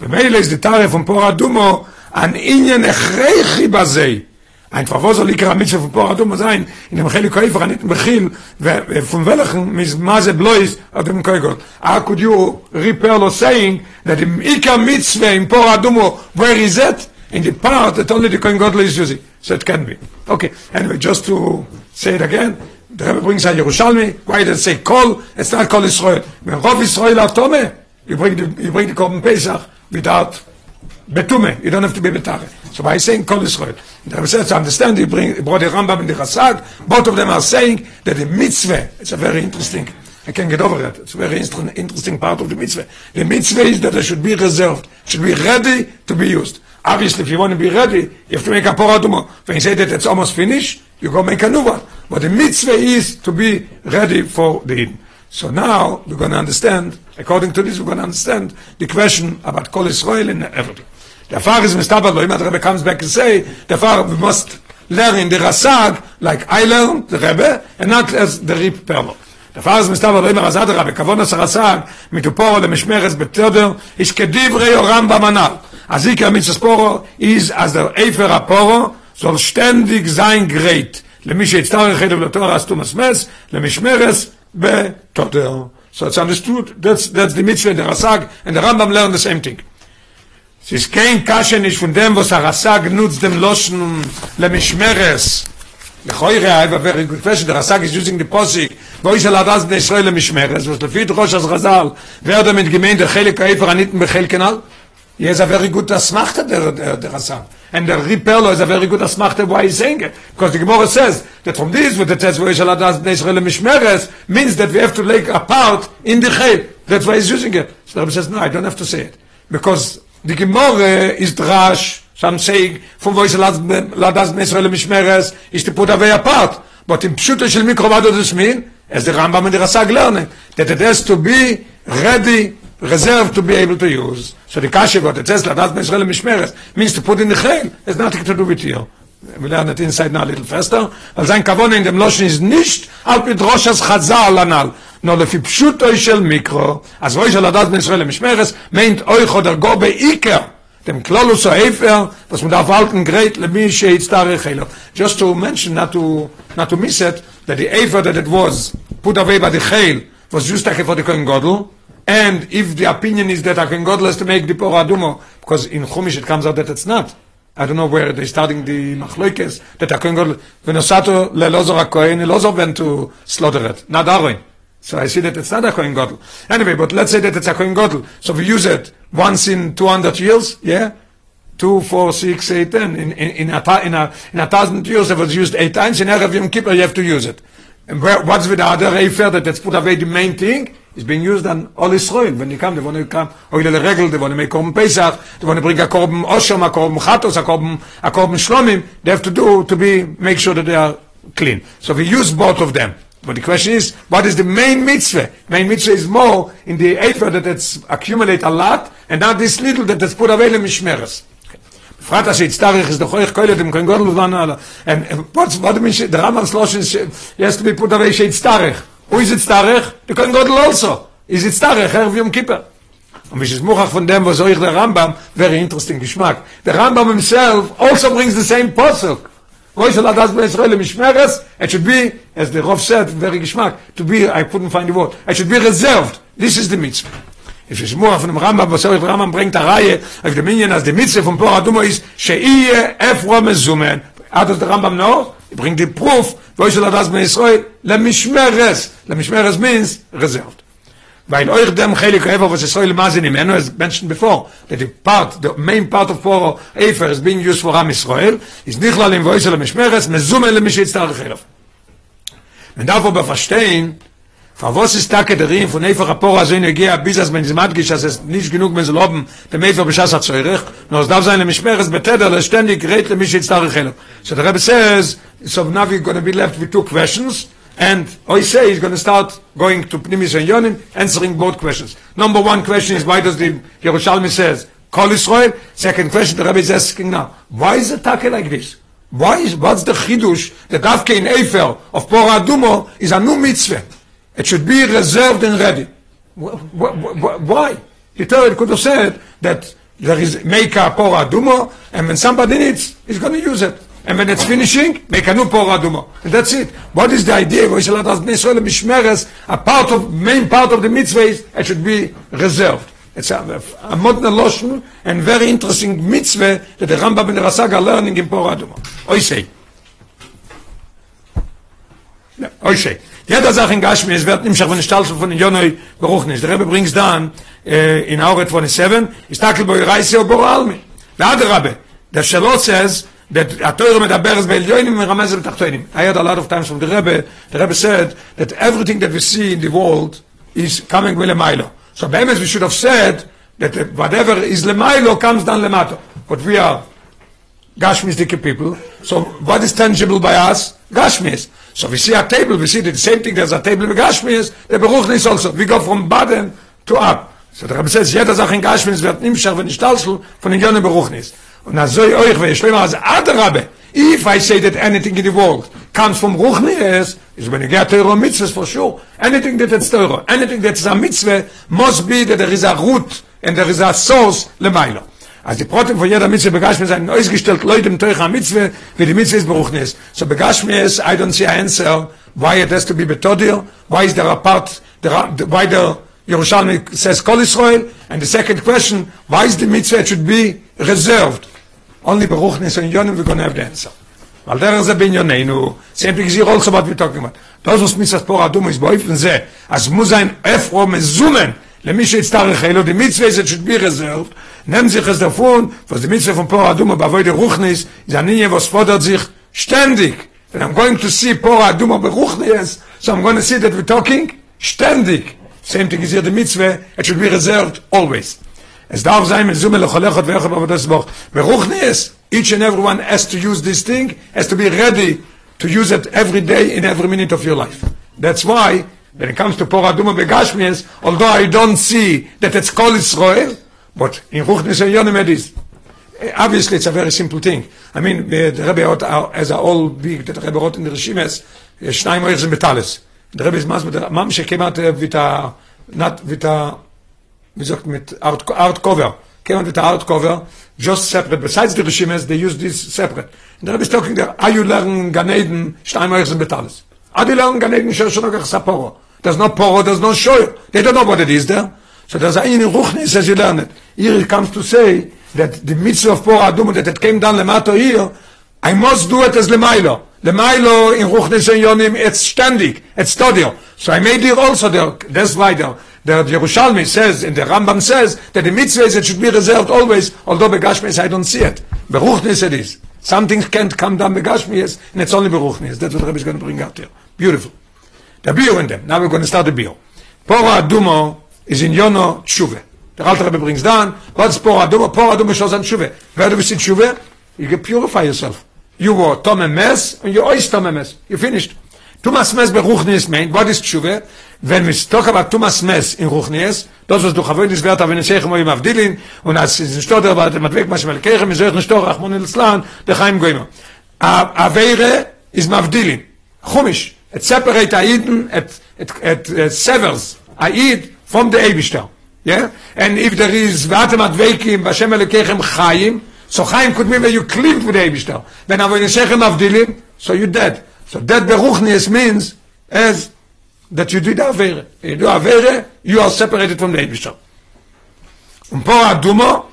[SPEAKER 1] ומילא die Tare von Pora Dumo an Ingen Echreichi Bazei. Einfach, wo soll ikra Mitzvah von Pora Dumo sein? In dem Chelik Koifer, an dem Bechil, von welchen mis Maze Blois auf dem Koigol. How could you repair lo saying that im Ikra Mitzvah in Pora Dumo, where is it? In the part that only the Kohen Godel is using. So it can be. Okay, anyway, just to say it again, the Rebbe brings a Yerushalmi, why does it say Kol? It's not Kol Israel. When Rov Israel Atome, you bring the, you bring the Korban Pesach without betume. You don't have to be betare. So by saying Kol Israel, the Rebbe says to understand, he, bring, he brought the Rambam and the Chasag, both of them are saying that the mitzvah, it's a very interesting, I can't get over it, it's a very interesting, part of the mitzvah. The mitzvah is that it should be reserved, should be ready to be used. Obviously, if you want to be ready, you have to make a poradumo. When you say that it's almost finished, you go make a new one. But the mitzvah is to be ready for the Eden. So now we're going to understand, according to this, we're going to understand the question about Kol Israel and everything. The Far is Mestabar Lo, the Rebbe comes back and say, the Far, we must learn in the Rasag, like I learned, the Rebbe, and not as the Rip Perlo. Far is Mestabar Lo, Imar Azad Rebbe, Kavon As Rasag, מתופורו למשמרס בתדר, איש כדברי הרמב"ם הנ"ל. הזיקר מצספורו, is as der Efer הפורו, soll ständig sein gerät. למי שיצטרך חלב לתואר אסתומס מס, למשמרס בתותר. So it's understood, that's, that's the mitzvah the Rasag, and the Rambam learned the same thing. Ist kein Kasche nicht von dem, was der Rasag nutzt dem Loschen למשמרס. לכוירא, I have a very good question, the Rasag is using the posik, wo ist er ladas bnei Israel למשמרס, was לפי דרוש אז חז"ל, wer damit gemeint, der Chelik האיפר הנitten בחלקנל? He has a very good asmachta, der, der, der Rasag. And the Ripperlo is a very good asmachta why he's saying it. Because the Gemara says that from this, with the test where Yishala does Bnei Israel Mishmeres, means that we have to lay a part in the Chel. That's why he's using it. So the Rebbe says, no, I don't have to say it. Because the Gemara is drash, some saying, from where Yishala does Bnei Israel Mishmeres, is to put away a part. But in Pshuta Shel Mikro, what does this mean? as the Rambam and the Rasag learn it, that it has to be ready, reserved to be able to use. So the Kasha got it says, Ladat Israel Mishmeres, means to put in the Chel, has nothing to do with you. We learn it inside now a little faster, אבל sein Kavon in dem Loschen ist nicht, על פי דרושס חז"ל הנ"ל, nur לפי פשוטו של מיקרו, אז רואי של הדת בישראל למשמרס, meint euch oder go בעיקר, dem Klolus או Eifer, was man darf halten great למי שיצטרך אלו. Just to mention, not to, not to miss it, that the Eifer that it was put away by the Chel was just like for the Kohen Godel, and if the opinion is that a Kohen Godel has to make the Pora Adumo, because in Chumash it comes out that it's not, I don't know where they're starting the machloikes, that a Kohen Gadol, v'nosato le'lozor HaKohen, Elozor went to slaughter it, not Aaron. So I see that it's not a Kohen Gadol. Anyway, but let's say that it's a Kohen Gadol. So we use it once in 200 years, yeah? Two, four, six, eight, ten. In, in, in, a, in, a, in a thousand years it was used eight times. In Erev Yom Kippur you have to use it. And where, what's with the other Eifer that that's put away the main thing? is being used on all Israel. When they come, they want to come, Oile Regel, they want to make Korban Pesach, they want to bring a Korban Oshem, a Korban Chatos, a Korban, a Korban Shlomim. They have to do to be, make sure that they are clean. So we use both of them. But the question is, what is the main mitzvah? Main mitzvah is more in the Eifer that it's accumulate a lot, and not this little that is put away in בפרט אשר יצטרך איז דחויך כל ידם גודל וזמן הלאה. And uh, what's, what do you mean, the Rambam sloshens, yes to be put away שיצטרך. Who is it starech the kein godel also. Is it starech er yom kippur. Und wie es mochach von dem was euch der Rambam? Very interesting geschmack. Der Rambam himself also brings the same posuk. Rosh Hashanah das Israel mishmeres it should be as the Rav said very geschmack. To be I couldn't find the word. It should be reserved. This is the mitzvah. Es ist nur von dem Rambam, was der Rambam bringt der Reihe, auf dem Minion, als die Mitzvah von Pora Dumo ist, sheie efro mezumen. Hat der Rambam noch? Er bringt die Proof, ist er das bei Israel? Lemishmeres. Lemishmeres means reserved. Weil euch dem Chelik Efer, was Israel mazin im Eno, as mentioned before, that the part, the main part of Pora Efer is being used for Am Israel, is nichlal im Voice Lemishmeres, mezumen lemishitztarech elov. Man darf aber verstehen, Für was ist da Kederin von einfach Rapor so in Egia bis as wenn sie mat gish as es nicht genug sie loben der Mefer beschas hat zeurig nur es darf sein im Schmeres beteder das ständig gerät mich jetzt da rechnen so der Rebbe says so now going to be left with two questions and I say he's going to start going to Pnimis and Yonim answering both questions. Number one question is why does the Yerushalmi says Kol Israel second question the Rebbe is asking now why is it take like this? Why is what's the chidush that Davke in Eifer of Pora Adumo is a new mitzvah it should be reserved and ready. Wh- wh- wh- Why? The Torah could have said that there is make a pora dumo, and when somebody needs, he's going to use it. And when it's finishing, make a new pora dumo. And that's it. What is the idea? A part of, main part of the mitzvah is, it should be reserved. It's a, a modern lotion and very interesting mitzvah that the Rambam and the Rasag are learning in Pora Dumo. Oisei. Oisei. Jeder Sache in Gashmi, es wird nimmt von Stalzen von den Jonoi beruchen ist. Der Rebbe bringt's dann äh, in Auret 27, ist takel boi reise o bor almi. Der Rebbe, der Shalot says, that a Torah medaberes be'elyonim meramez betachtoinim. I heard a lot of times from the Rebbe, the Rebbe said that everything that we see in the world is coming with Lemailo. So Be'emes we should have said that whatever is Lemailo comes down Lemato. But we are Gashmistic people. So what is tangible by us? Gashmis. So we see a table, we see the same thing, there's a table with Gashmis, the Beruchnis also. We go from bottom to up. So the Rebbe says, jeder Sache in Gashmis wird nimschach, wenn ich talschel, von den Jönen Beruchnis. Und na so euch, wenn ich schlimmer als Adrabe, if I say that anything in the world comes from Ruchnis, is when you get Torah mitzvahs for sure. Anything that it's Torah, anything that is a mitzvah, must be that there is a root and there is a source lemailo. Als die Protein von jeder Mitzvah begashmi sind ausgestellt Leute im Teuch am Mitzvah, wie die Mitzvah ist beruchnis. So begashmi is, I don't see an answer why it has to be betodir, why is there a part, there are, why the Yerushalmi says Kol Israel, and the second question, why is the Mitzvah should be reserved? Only beruchnis and yonim we're going to have the answer. Weil der ist ein Binyoneinu, same thing is here also what we're talking about. Das, was Mitzvah Pora Adum ist, beäufen sie, als muss ein Efro mezumen, למי שיצטרך אלו, is it should be reserved, nehmen sich es davon, was die mitzvah von Pora Aduma bei der Ruchnis, ist eine Linie, was fordert sich ständig. And I'm going to see Pora Aduma bei Ruchnis, so I'm going to see that we're talking ständig. Same thing is here the mitzvah, it should be reserved always. Es darf sein, mit Summe lecholechot ve'echot aber das Boch. Beruchnis, each and everyone has to use this thing, has to be ready to use it every day in every minute of your life. That's why, when it comes to Por Aduma Begashmias, although I don't see that it's called Israel, but in Ruchnis and Yonim it is. Eh, Obviously, it's a very simple thing. I mean, eh, the Rebbe wrote, uh, as a all big, that Rebbe wrote in the Rishimes, שניים זה מטלס. The Rebbe is masber, mam came out uh, with a, not with a, wie sagt mit art, art cover. Came out with art cover, just separate. Besides the Rishimes, they use this separate. And the Rebbe is talking there, are you learning Gan Eden, שניים ערך זה Adilon Gan Eden Shoshanok Saporo. There's no poro, there's no shoyer. They don't know what it is there. So there's a in Ruchnis as you learn it. Here it comes to say that the mitzvah of Poro Adum that it came down Lemato here, I must do it as Lemailo. Lemailo in Ruchnis and Yonim, it's standing, it's studio. So I made it also there, that's why there. The Yerushalmi says, and the Rambam says, that the mitzvah is, it should be reserved always, although Begashmes I don't see it. Beruchnis it is. Something can't come down Begashmis, and it's only Beruchnis. That's what Rebbe is going to bring out here. Beautiful. The bio in them. Now we're going to start the bio. Pora Adumo is in Yono Tshuve. The Alter Rebbe brings down, what's Pora Adumo? Pora Adumo shows on Tshuve. Where do we see Tshuve? You can purify yourself. You were Tom Mess, and you always Tom Mess. You finished. Thomas Mess beruchnis mein, what is tshuve? wenn wir stock aber Thomas Mess in Ruchnes, das was du gewöhnt ist wert, wenn ich sage mal auf Dilin, und als ist ein aber war der Matweg mach mal Kirche, mir sage ein Stotter Rachmon in Slan, der heim goim. A Aveire is Mavdilin. Chumish, et separate Aiden et et et, et uh, Severs Aid from the Abishter. Yeah? And if there is warte Matweg im Bashem le Chaim, so Chaim could you clean with the Abishter. Wenn aber ich sage Mavdilin, so you dead. So dead Beruchnias means as that you did Avere. You do Avere, you are separated from the Eibishter. Und Por Adumo,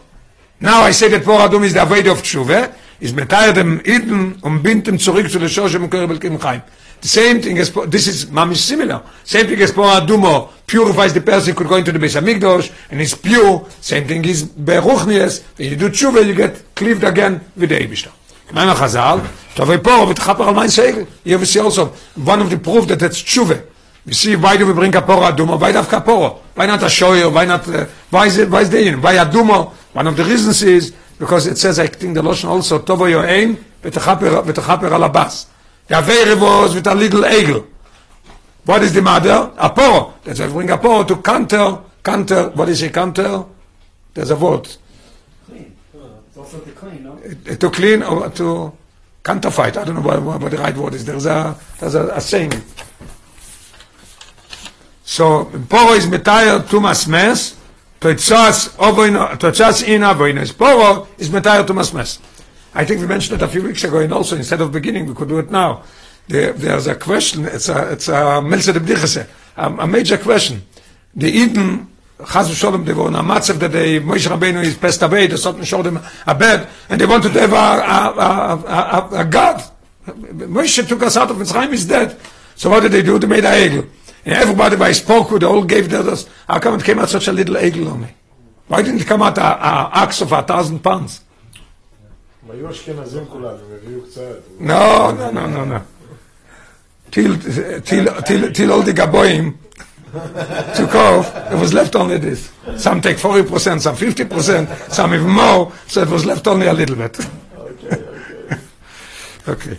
[SPEAKER 1] now I say that Por Adum is the Aveda of Tshuve, is metayr dem Iden und bindt ihm zurück zu der Shoshe im Körper Kim Chaim. The same thing as this is mamish similar. Same thing as Por Adumo purifies the person could go into the Beis Hamikdash and is pure. Same thing is Beruchnias. When you do tshuva, you get cleaved again with the Eibishter. Tovei Por, with Chaper al Mein Segel. Here we see also one of the proof that it's tshuva. We see why do we bring Kapora Adumo? Why have Kapora? Why not a shoyer? Why not? Uh, why is it? Why is the in? Why Adumo? One of the reasons is because it says I think the Lashon also Tovo Yoaim v'techaper v'techaper al Abbas. The Avere was with a little eagle. What is the matter? A poro. That's why we bring a poro to counter, counter, what is a counter? There's a word.
[SPEAKER 4] Also to clean, no?
[SPEAKER 1] Uh, To clean or to counterfeit. I don't know what, what, the right word is. There's a, there's a, a saying. So, poro is metayr tumas mes, toitzas ovoino, toitzas in avoinos. Poro is metayr tumas mes. I think we mentioned it a few weeks ago, and also instead of beginning, we could do it now. There, there's a question. It's a it's a a, a major question. The Eden, Chaz Sholem, they were on a matzav that they, Moshe Rabbeinu is passed away, the Sultan showed them a bed, and they wanted to have a, a, a, a, a god. Moshe took us out of Mitzrayim, he's dead. So what did they do? They made a Egel. And everybody by Spoku, they all gave the others, how come it came out such a little Egel only? Why didn't it come out a, a axe of a thousand pounds? No, no, no, no, no. Till, till, till, till all the Gaboim, took off, it was left only this. Some take 40%, some 50%, some even more, so it was left only a little bit. *laughs* okay. Okay.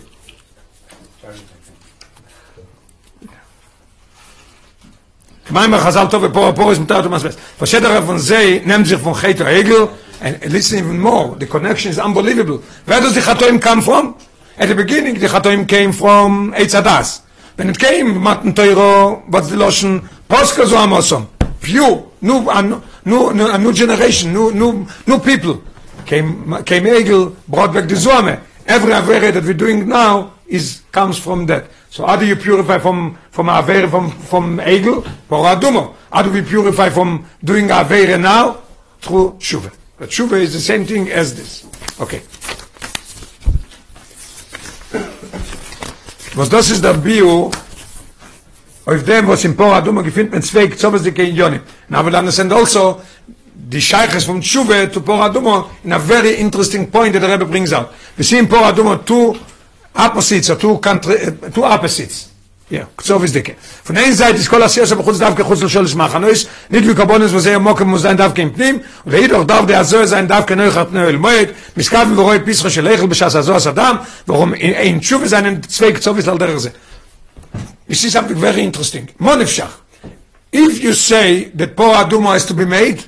[SPEAKER 1] Kmaimer Chazal Tov Pora Pora is Mutar Tomas Best. Vasheder von Zei nimmt sich von Cheto Egel, and listen even more, the connection is unbelievable. Where does the Chatoim come from? At the beginning, the Chatoim came from Eitz Hadas. When it came, Matan Teiro, what's the Loshen? Poska so Amosom. Pure, new, a new, a new generation, new, new, new people. Came, came Egel, brought back the Zuame. Every Avere that we're doing now is, comes from that. So how do you purify from, from Avere, from, from Egel? Or Adumo. How do we purify from doing Avere now? Through Tshuva. But Tshuva is the same thing as this. Okay. was das ist der bio auf dem was im paar dumme gefindt mit zweig so was die gehen jonne na aber dann sind also die scheiches vom chube zu paar dumme in a very interesting point der rebe brings out. wir sehen paar dumme tu opposites tu country tu opposites Yeah, קצוב is דקה. von einer Seite ist כל עשייה שבחוץ דווקא חוץ לשול לשמחנויס, nicht wie קרבונס וזה ימוק muss sein דווקא עם פנים, ואידוך דווקא der הזו sein דווקא נויכת נויל מועד, מסקבים ורואי פיסחה של איכל בשעס הזו הסדם, ואום אין תשובה seinen zwei קצוב על דרך זה. you see something very interesting. Monifshach. If you say that Por Aduma has to be made,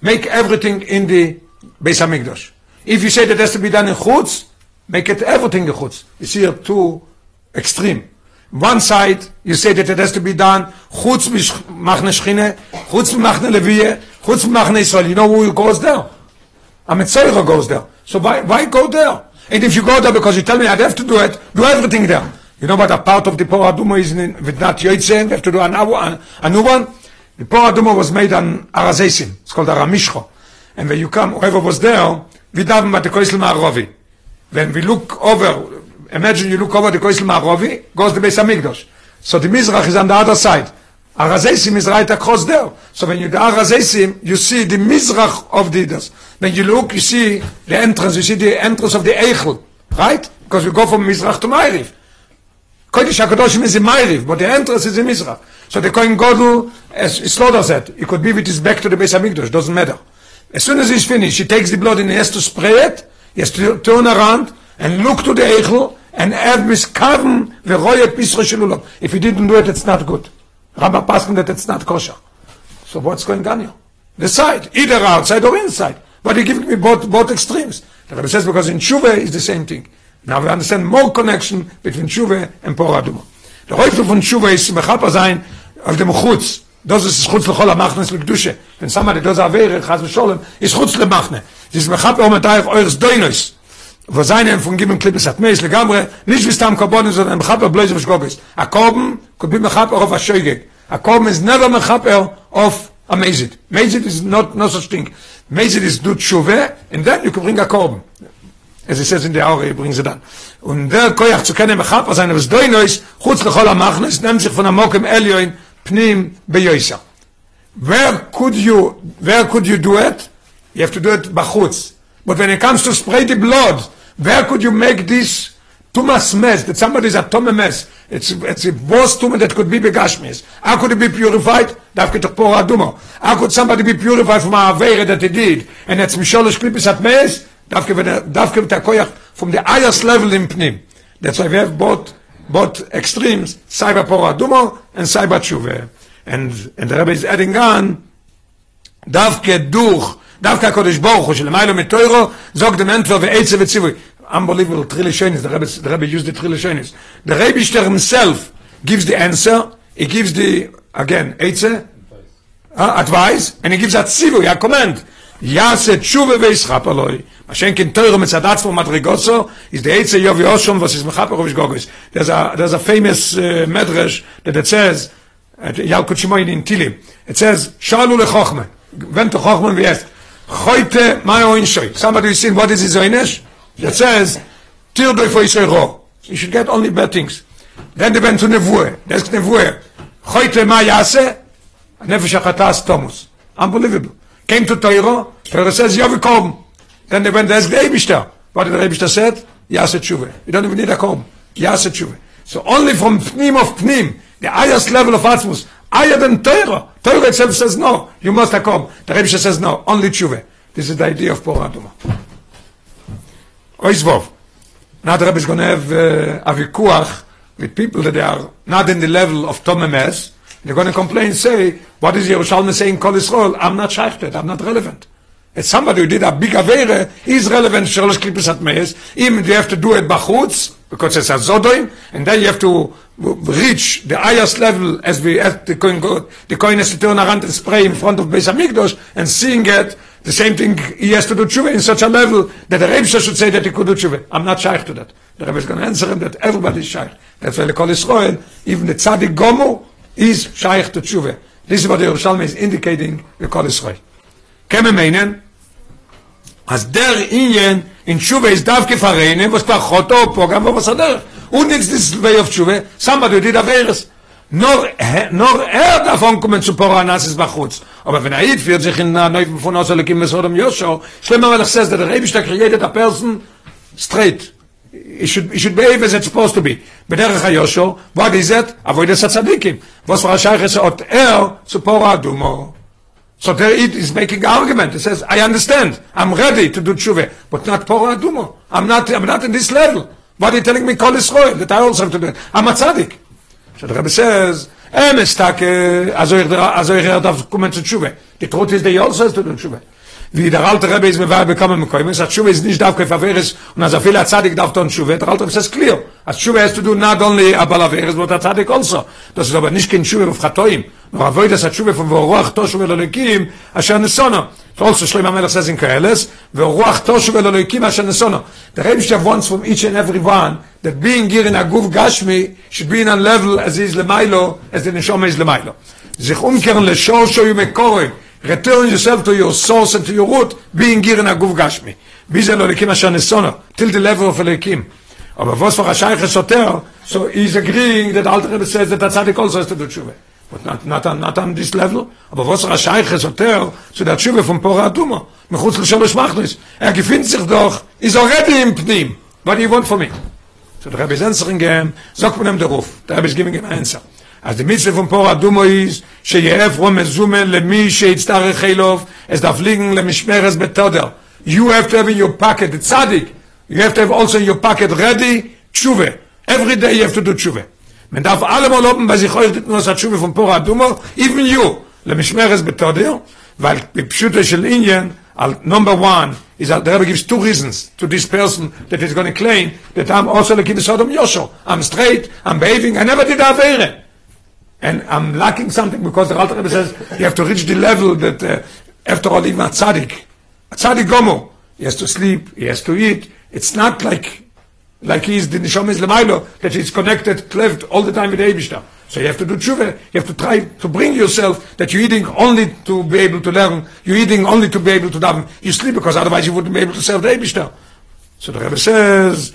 [SPEAKER 1] make everything in the Beis Hamikdash. If you say that has to be done in Chutz, make it everything in Chutz. You see here two extreme. One side, you say that it has to be done Chutz machne Shchine, Chutz machne Leviye, Chutz machne Israel. You know who goes there? A Metzora goes there. So why, why go there? And if you go there because you tell me I'd have to do it, do everything there. You know what a part of the Por Aduma is in, not Yoitze, we have to do an, a, a new one? The Por Aduma was made on Arazesim. It's called Aramishcho. And when you come, whoever was there, we daven at the Koisel Ma'arovi. When we look over, imagine you look over the Koisel Ma'arovi, goes the Beis Hamikdash. So the Mizrach is on the other side. Arazesim is right across there. So when you do Arazesim, you see the Mizrach of the Idas. When you look, you see the entrance, you see the entrance of the Eichel. Right? Because we go from Mizrach to Ma'ariv. Kodesh HaKadoshim is in Ma'ariv, but the entrance is in Mizrach. So the Kohen Godel, as Slaughter said, it could be with his back to the Beis HaMikdash, doesn't matter. As soon as he's finished, he takes the blood and he has to spray it, he has to turn around and look to the Eichel and have miskaven v'royet pisra shelulov. If he didn't do it, it's not good. Rabbi Paskin that it's not kosher. So what's going on here? The side, either outside or inside. But he giving me both, both extremes. The Rebbe says because in Tshuva is the same thing. Now we understand more connection between Tshuva and Por Aduma. Der Häufel von Tshuva ist mechapa sein auf dem Chutz. Das ist Chutz lechol amachnes lekdushe. Wenn somebody does avere, chas v'sholem, ist Chutz lemachne. Das ist mechapa om etayach eures Doinos. Wo seine von geben Klippes hat meis legamre, nicht wie stam Karbonen, sondern mechapa bloß auf Schgogis. A could be mechapa auf a Shoygeg. A Korben is never mechapa of a Mezid. Mezid is not, no such thing. Mezid is do Tshuva, and then you can bring a Korben. as it says in the Aure, he brings it down. Und der Koyach zu kennen, mechapa sein, was doi nois, chutz lechol amachnes, nimmt sich von Amokim Elioin, pnim beyoisa. Where could you, where could you do it? You have to do it bachutz. But when it comes to spray the blood, Where could you make this Tumas mess, that somebody's a Tome mess? It's, it's the worst Tuma that could be Begashmis. How could it be purified? How could somebody be purified from a Avera that he did? And it's Misholosh Klippis at Mess, Davke V'Takoyach, from the highest level in Pnim. That's why we have both, both extremes, Saiba Poro Adumo and Saiba Tshuva. And, and the Rebbe is adding on, Davke Duch, דווקא הקודש ברוך הוא שלמיילו מתוירו זוג דמנטו ועצה וציווי unbelievable trille schönes the rabbi the rabbi used the trille schönes the rabbi ster himself gives the answer he gives the again etze uh, advice and he gives a tzivu a command yase tshuve veishapaloi Mashen kin teure mit zadatz von Madrigoso is the Eitze Yovi Oshom was is mechaper of Gogos. There's a there's a famous uh, medrash that it says at Yalkut Shimoyin in Tilim. It says Shalu lechochme. Went to Chochme and asked Choite my oin shoy. Somebody saying what is his oinish? It says Tir doi for ro. You should get only bad things. Then they went to Nevuah. There's Nevuah. Choite ma yase Nefesh HaChatas Tomus. Unbelievable. Came to Teiro. Teiro says Yovi Korben. Then they went, there's the Eibishter. What did the Eibishter said? Yase Tshuve. You don't even need a comb. Yase Tshuve. So only from Pnim of Pnim, the highest level of Atzmus, higher than Torah. Torah itself says no, you must come. The Rebbe says no, only Tshuve. This is the idea of Por Aduma. Oizvov. Now the Rebbe is going to have uh, a vikuach with people that they are not in the level of Tomemes. They're going to complain, say, what is Yerushalmi saying, Kol Yisrael? I'm not shaykhted, I'm not relevant. It's somebody who did a big avere, he's relevant shalosh klippus at meis. Even you have to do it bachutz, because it's a zodoin, and then you have to reach the highest level as we as the coin go, the coin has to turn around and spray in front of Beis Hamikdash and seeing it, the same thing he has to do tshuva in such a level that the Rebbe should say that he could do tshuva. I'm not shaykh to that. The Rebbe is going to answer him that everybody is shaykh. That's why they call Israel, even the tzaddik gomu is shaykh to tshuva. This is what the Yerushalmi is indicating, the call Israel. כמה מיינן? אז דר עניין in tshuva is davke farene was kvar khoto po gam was der und nix this way of tshuva somebody did a verse nor nor er davon kommen zu poranas is bachutz aber wenn er it wird sich in neu von aus alle kimmes oder yosho schlimmer weil es says der rebe ist created a person straight it should it should behave as it's supposed to be. bederach yosho what is it? avoid the tzadikim was war shaykh es ot er zu poradumo So there it is making argument. It says, I understand. I'm ready to do tshuva, but not Pora Adumo. I'm not, I'm not in this level. What are you telling me, Kol Israel, that I also have to do it? I'm a tzaddik. So the Rebbe says, em is tak, also ich, also ich darf kommen zu Tshuwe. The truth is, they also has to do Tshuwe. Wie der alte Rebbe ist, wir bekommen mit Koim, sagt, Tshuwe ist nicht darf kein Faveres, und als er viel Azadik darf tun Tshuwe, der alte Rebbe says clear. As Tshuwe has to do not only a Balaveres, but Azadik also. Das ist aber nicht kein auf Chatoim, nur avoid das Tshuwe von Voruach Toshu Velolikim, asher Nesono. Also Shloim HaMelech says in Koheles, Voruach Toshu Velolikim, asher Nesono. The Rebbe wants from each and every one, that being here in a Guf Gashmi, should be in a level as is Lemailo, as the Neshoma is Lemailo. sich umkehren le shosho yu mekore return yourself to your source and to your root being here in a guf gashmi bize lo asher nesono till the level of lekim aber was for a shaykh so he's agreeing that alter rebbe says that the also has to do tshuva but not, not, on, not on this level. Aber was for a shaykh soter so that tshuva from pora aduma? Mechutz l'sholosh machnis er gefindt sich doch is already im pnim. What do you want from me? So the rebbe is answering him sagt man ihm der ruf. Rebbe is giving him an answer. אז די מיצוו פון פורה דומו איז שיעף רום מזומן למי שיצטרך חילוב אז דפליגן למשמרס בתודר you have to have in your pocket the tzaddik. You have to have also in your pocket ready tshuve every day you have to do tshuve man darf alle mal oben bei sich heute nur das tshuve von pora dumo even you למשמרס בתודר weil בפשוטו של עניין al number one is that the Rebbe gives two reasons to this person that is going to claim that I'm also like the Sodom Yosho. I'm straight, I'm behaving, I never did Avere. and I'm lacking something because the Alter Rebbe says you have to reach the level that uh, after all even a tzaddik, a tzaddik gomo, he has to sleep, he has to eat. It's not like like he is the neshama is lemailo he's connected cleft all the time with Eibishta. So you have to do tshuva. You have to try to bring yourself that you're eating only to be able to learn. You're eating only to be able to daven. You sleep because otherwise you wouldn't be able to serve the So the Rebbe says.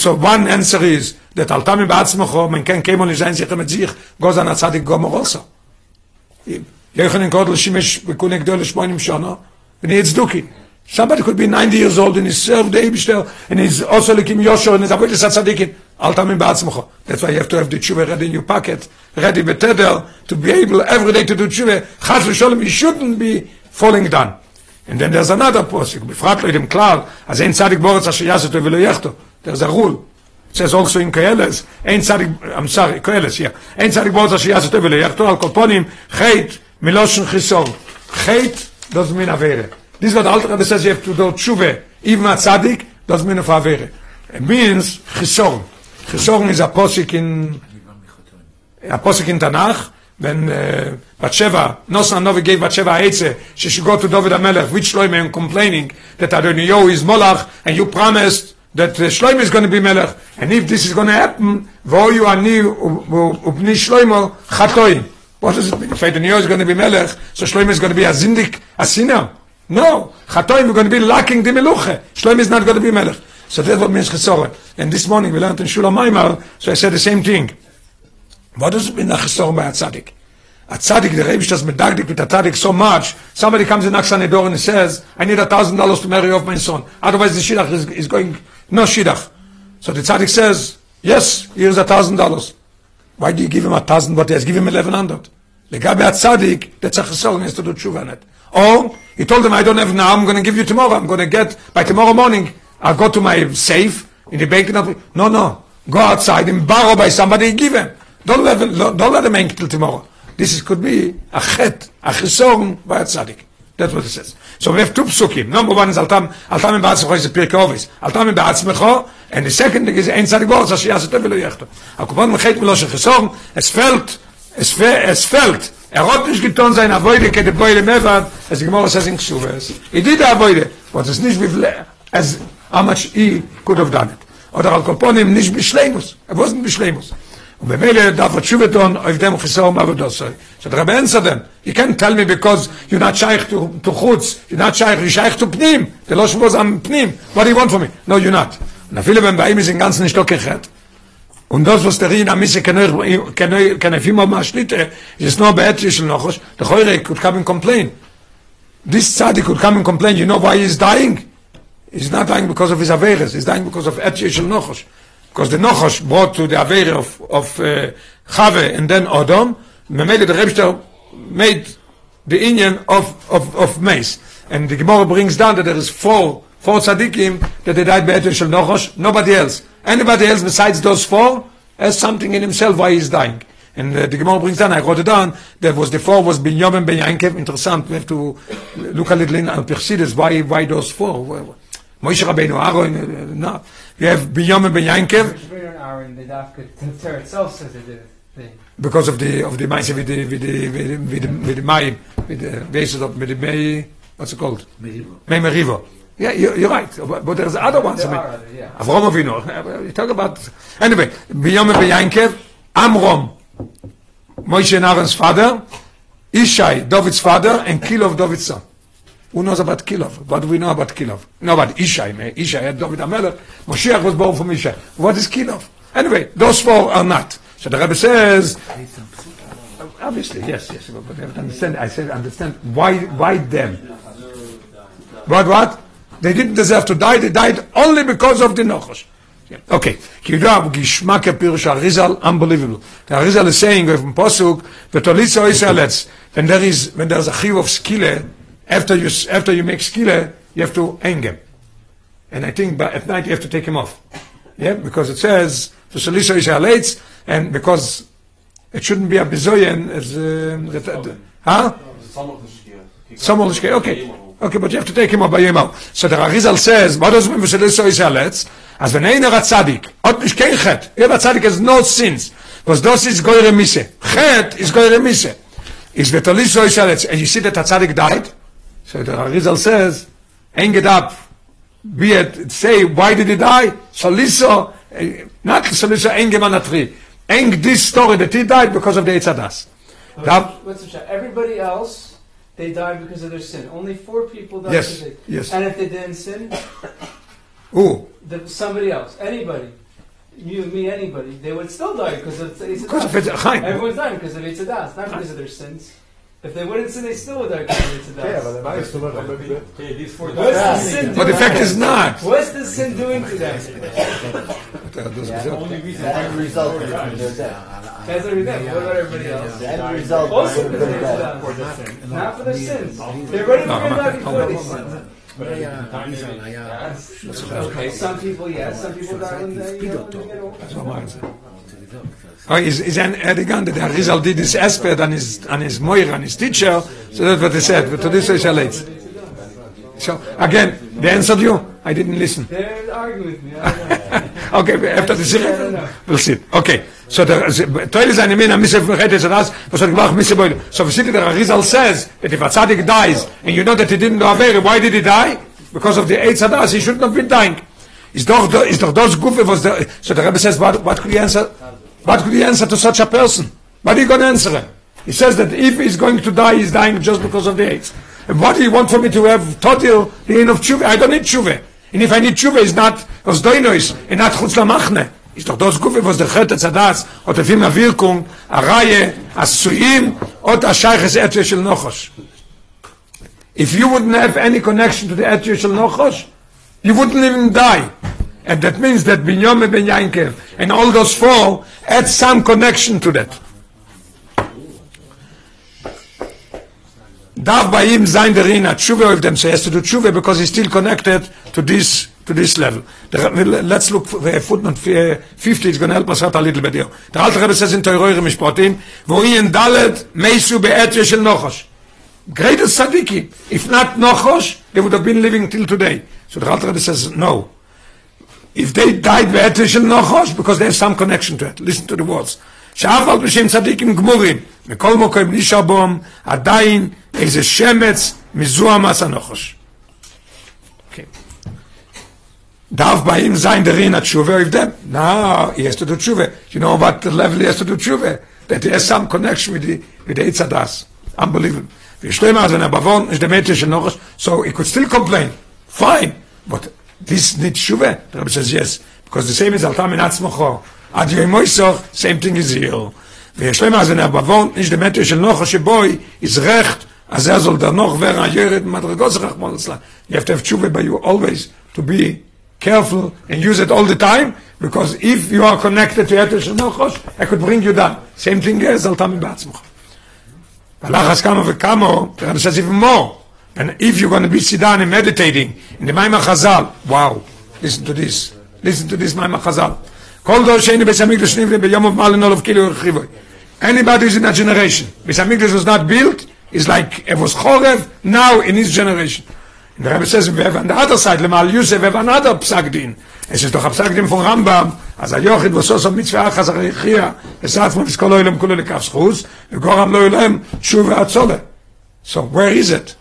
[SPEAKER 1] so one answer is that al tamim ba'atzmocho men ken kemon zayn sich mit sich gozan atzadik gomer also. in Kodl shimesh bekunek dole shmonim shana. he's Tzduki. Somebody could be 90 years old and he served the Eibishter and he's also like him Yoshua and he's avoided tzaddikin. Al Tamim Ba'atzmocho. That's why you have to have the tshuva ready in your pocket, ready with tether, to be able every day to do tshuva. Chas Shalom, you shouldn't be falling down. And then there's another posik. Befrat lo idem klal, as ein tzadik boretz asher yasetu velo yechto. There's a rule. It says also in Koeles, ein tzaddik I'm sorry, Koeles here. Ein tzadik boretz asher yasetu velo yechto, al koponim, chait, miloshen chisor. Chait doesn't mean avere. This is what Alter Rebbe says you have to do tshuva. Even a tzaddik doesn't mean of avere. It means chisor. Chisor is a posik in, a posik in Tanakh, when uh, Batsheva, Nosan Novi gave Batsheva Eitze, she should go to David HaMelech, which Shloime and complaining that Adoniyo is Molach, and you promised that uh, Shloime is going to be Melech, and if this is going to happen, Vo you ani upni Shloimo Chatoim. What does it mean? If Adoniyo is going to be Melech, so Shloime is going to be a Zindik, a sinner? No. Chatoim is going to be lacking the Meluche. Shloime is not going to be Melech. So that's what means Chesoret. And this morning we learned in Shula Maimar, so I said the same thing. What does it mean nach Chesoret by a tzaddik? A tzaddik, the Rebbe does medagdik with a tzaddik so much, somebody comes knocks on the door and says, I need a thousand dollars to marry off my son. Otherwise the shidduch is, is going, no shidduch. So the tzaddik says, yes, here's a thousand dollars. Why do you give him a thousand, but he has given him eleven hundred? That's a chesoret, has to do tshuva on it. Or, he told him, I don't have now, I'm going to give you tomorrow, I'm going to get, by tomorrow morning, I'll go to my safe, in the bank, no, no, go outside and borrow by somebody give him. Don't let him, don't let him hang till tomorrow. This is, could be a chet, a chesorn by a tzaddik. That's what it says. So we have two psukim. Number one is Altam, Altam in Ba'atzmecho is a Pirkei Ovis. Altam in Ba'atzmecho, and the second is Ein Tzadik Boros, Asher Yaseh Tev V'lo Yechto. Akupon mechet milo shel chesorn, es fällt, es, fe, es fällt, er hat nicht getan sein Avoide, ke de Boile Mevad, as the Gemara says in Kshuves. He did the Avoide, but it's nicht bifle, as how much he could have done it. Oder al Koponim nicht bishleimus. Er wasn't bishleimus. Und darf er tshuva tun auf dem Chisom Avodosai. So the Rebbe answered them, you can't tell me because you're not shaykh to, to chutz, you're not shaykh, you're shaykh to pnim. The lo shvuz am pnim. What do you want from me? No, you're not. Und viele beim Baim ist ganzen doch gechet. Und das, was der Rien am Misse kann euch, kann euch, kann euch immer mal schlitte, äh, ist nur bei etlichen Nochos, the Heure could come and complain. This Tzadi could come and complain, you know why he's dying? He's not dying because of his Averes, he's dying because of etlichen Nochos. Because the Nochos brought to the Avere of, of uh, Chave and then Odom, Memele the Rebster made the Indian of, of, of Mace. And the Gemara brings down that there is four, four Tzadikim that they died by etlichen Nochos, nobody else. Anybody else besides those four, has something in himself why he's dying. And uh, the Gemara brings down, I wrote it down, that was the four was Binyamin Ben Yankev, interessant, we have to look a little in Al Persides, why, why those four? Moshe Rabbeinu, Aaron, uh, no. You have Binyamin Ben Yankev,
[SPEAKER 4] and the the itself says
[SPEAKER 1] because of the of the Maise with the with the with the with the, with the with the basis of with the May, what's it called? May Merivo. Yeah, you're, you're right. But, but there's other ones.
[SPEAKER 4] There
[SPEAKER 1] I mean,
[SPEAKER 4] are yeah.
[SPEAKER 1] Avram Avinu. You talk about anyway. Ben Yankev, Amram, Moshe and Aaron's father, Ishai, David's father, and Kilov, David's son. Who knows about Kilov? What do we know about Kilov? Know about Ishai. Ishai had David Amelech. Moshiach was born from Ishai. What is Kilov? Anyway, those four are not. So the Rebbe says, obviously, yes, yes, but to understand. I said, understand why, why them? What, what? They didn't deserve to die, they died only because of the Nochosh. Okay, Kidav, Gishmak Pirush Arizal, unbelievable. The rizal is saying from Posuk, Vetolitza Israelites, when there is, when there's a chiv of skile, after you, after you make skile, you have to hang him. And I think by, at night you have to take him off. Yeah, because it says, Vetolitza Israelites, and because it shouldn't be a bizoyen, as, uh, huh? Some of the skile. Okay. Okay, but you have to take him up by out. So the Arizal says, what does when Vishaliso is Haletz? As when Einer a Tzadik, Ot Mish Kein Chet, Ev a Tzadik has no sins, because those is Goyre Mise. Chet is Goyre Mise. Is Vitaliso is Haletz, and you see that a Tzadik died? So the Arizal says, hang it up, be it, say, why did he die? Soliso, not Soliso Engeman Atri. Eng this story that he died because of the Eitzadas.
[SPEAKER 4] Everybody else they died because of their sin. Only four people died
[SPEAKER 1] Yes,
[SPEAKER 4] they,
[SPEAKER 1] yes.
[SPEAKER 4] And if they didn't sin,
[SPEAKER 1] Who?
[SPEAKER 4] the, somebody else, anybody, you, me, anybody, they would still die because of.
[SPEAKER 1] Because of.
[SPEAKER 4] Everyone's dying because of Eitzadas, not because of their sins. If they wouldn't sin, they still would not contribute to
[SPEAKER 5] that.
[SPEAKER 4] Yeah,
[SPEAKER 5] but they might still not contribute.
[SPEAKER 3] Okay, these four
[SPEAKER 4] What's the sin doing?
[SPEAKER 1] But the fact is not.
[SPEAKER 4] What's the sin doing to them?
[SPEAKER 3] yeah, the only reason
[SPEAKER 6] result is their
[SPEAKER 4] result. What about everybody else?
[SPEAKER 6] The end result
[SPEAKER 4] also for
[SPEAKER 6] their
[SPEAKER 4] death. Not for their sins. They're ready to bring
[SPEAKER 1] back
[SPEAKER 4] before they sin. Okay, some people yes, some people die in the get.
[SPEAKER 1] Oh, is is an Erdogan that the Arizal did his aspect on his on his moir on his teacher, so that's what they said. But to this is late. So again, they answered you. I didn't listen.
[SPEAKER 4] With me. I. *laughs*
[SPEAKER 1] Okay, after the
[SPEAKER 4] Yeah, no,
[SPEAKER 1] sing,
[SPEAKER 4] no.
[SPEAKER 1] we'll see. Okay, so the Toil is an imin, a misef mechetes and us, was hat gemacht misef boil. So that the Arizal says that if a tzaddik dies, and you know that he didn't do Averi, why did he die? Because of the Eitz Hadas, he shouldn't have been dying. Is doch, is doch those gufe was the, so the Rebbe says, what, what could he answer? What could he answer to such a person? What are you going to answer him? He says that if he's going to die, he's dying just because of the Eitz. And what do you want for me to have totil, the end of tshuva? I don't need tshuva. And if I need tshuva, it's not aus doinois, and not chutz lamachne. Ist doch das Gufe, was der Chet Zadas, eine Wirkung, a a Suyim, und a Scheiches Etze shel Nochos. If you wouldn't have any connection to the Etze shel Nochos, you wouldn't even die. And that means that Binyome Ben Yankev and all those four had some connection to that. Darf bei ihm sein der Rina Tshuve of them, so he has to do Tshuve because he's still connected to this to this level. The, let's look for uh, footnote uh, 50, it's going to help us out a little bit here. The alte Rebbe says in Teureure Mishpotim, wo in Dalet meisu be'etze shel Nochosh. Greatest tzaddikim. If not Nochosh, they would have been living till today. So the alte Rebbe says, no If they died be'etze shel Nochosh, because they have some connection to it. Listen to the words. שאף על פי שהם צדיקים גמורים, מכל מקום נשאר בהם עדיין איזה שמץ מזוהם מס הנוחש. Okay. darf bei ihm sein der Rina Tshuva with them? No, he has to do Tshuva. You know what the level he has to do Tshuva? That he has some connection with the, with the Eitzadas. Unbelievable. Wir stehen also in der Bavon, ist der Mädchen noch, so he could still complain. Fine. But this needs Tshuva? The Rebbe says yes. Because the same is Altam in Atzmocho. Ad Yom Moisoch, same thing is here. ויש להם אז הבבון, איש דמטר של נוחו שבוי, יזרחת, אז זה זול דר נוח ורה ירד מדרגות זה רחמון אצלה. You have to have tshuva by you always to be careful and use it all the time, because if you are connected to יתר של נוחוש, I could bring you down. Same thing as על תמי בעצמך. והלחץ כמה וכמה, the Rebbe says even more. And if you're going to be sit down and meditating in the Maimah Chazal, wow, listen to this, listen to this Maimah Chazal. כל דור שני בית המקדש נבנה ביום of Malin Olav Kilo Rechivoy. Anybody who's in that generation, Beit HaMikdash was not built, is like it was Chorev now in his generation. And the Rebbe says, we have on the other side, Lemal Yosef, we have another Psak Din. Es ist doch ein Psak Din von Rambam, als er Jochid, was so so mitzvah achas arichia, es sagt man, es kol oilem kulo lekaf schus, vegoram lo oilem, shuv atzole. So where is it?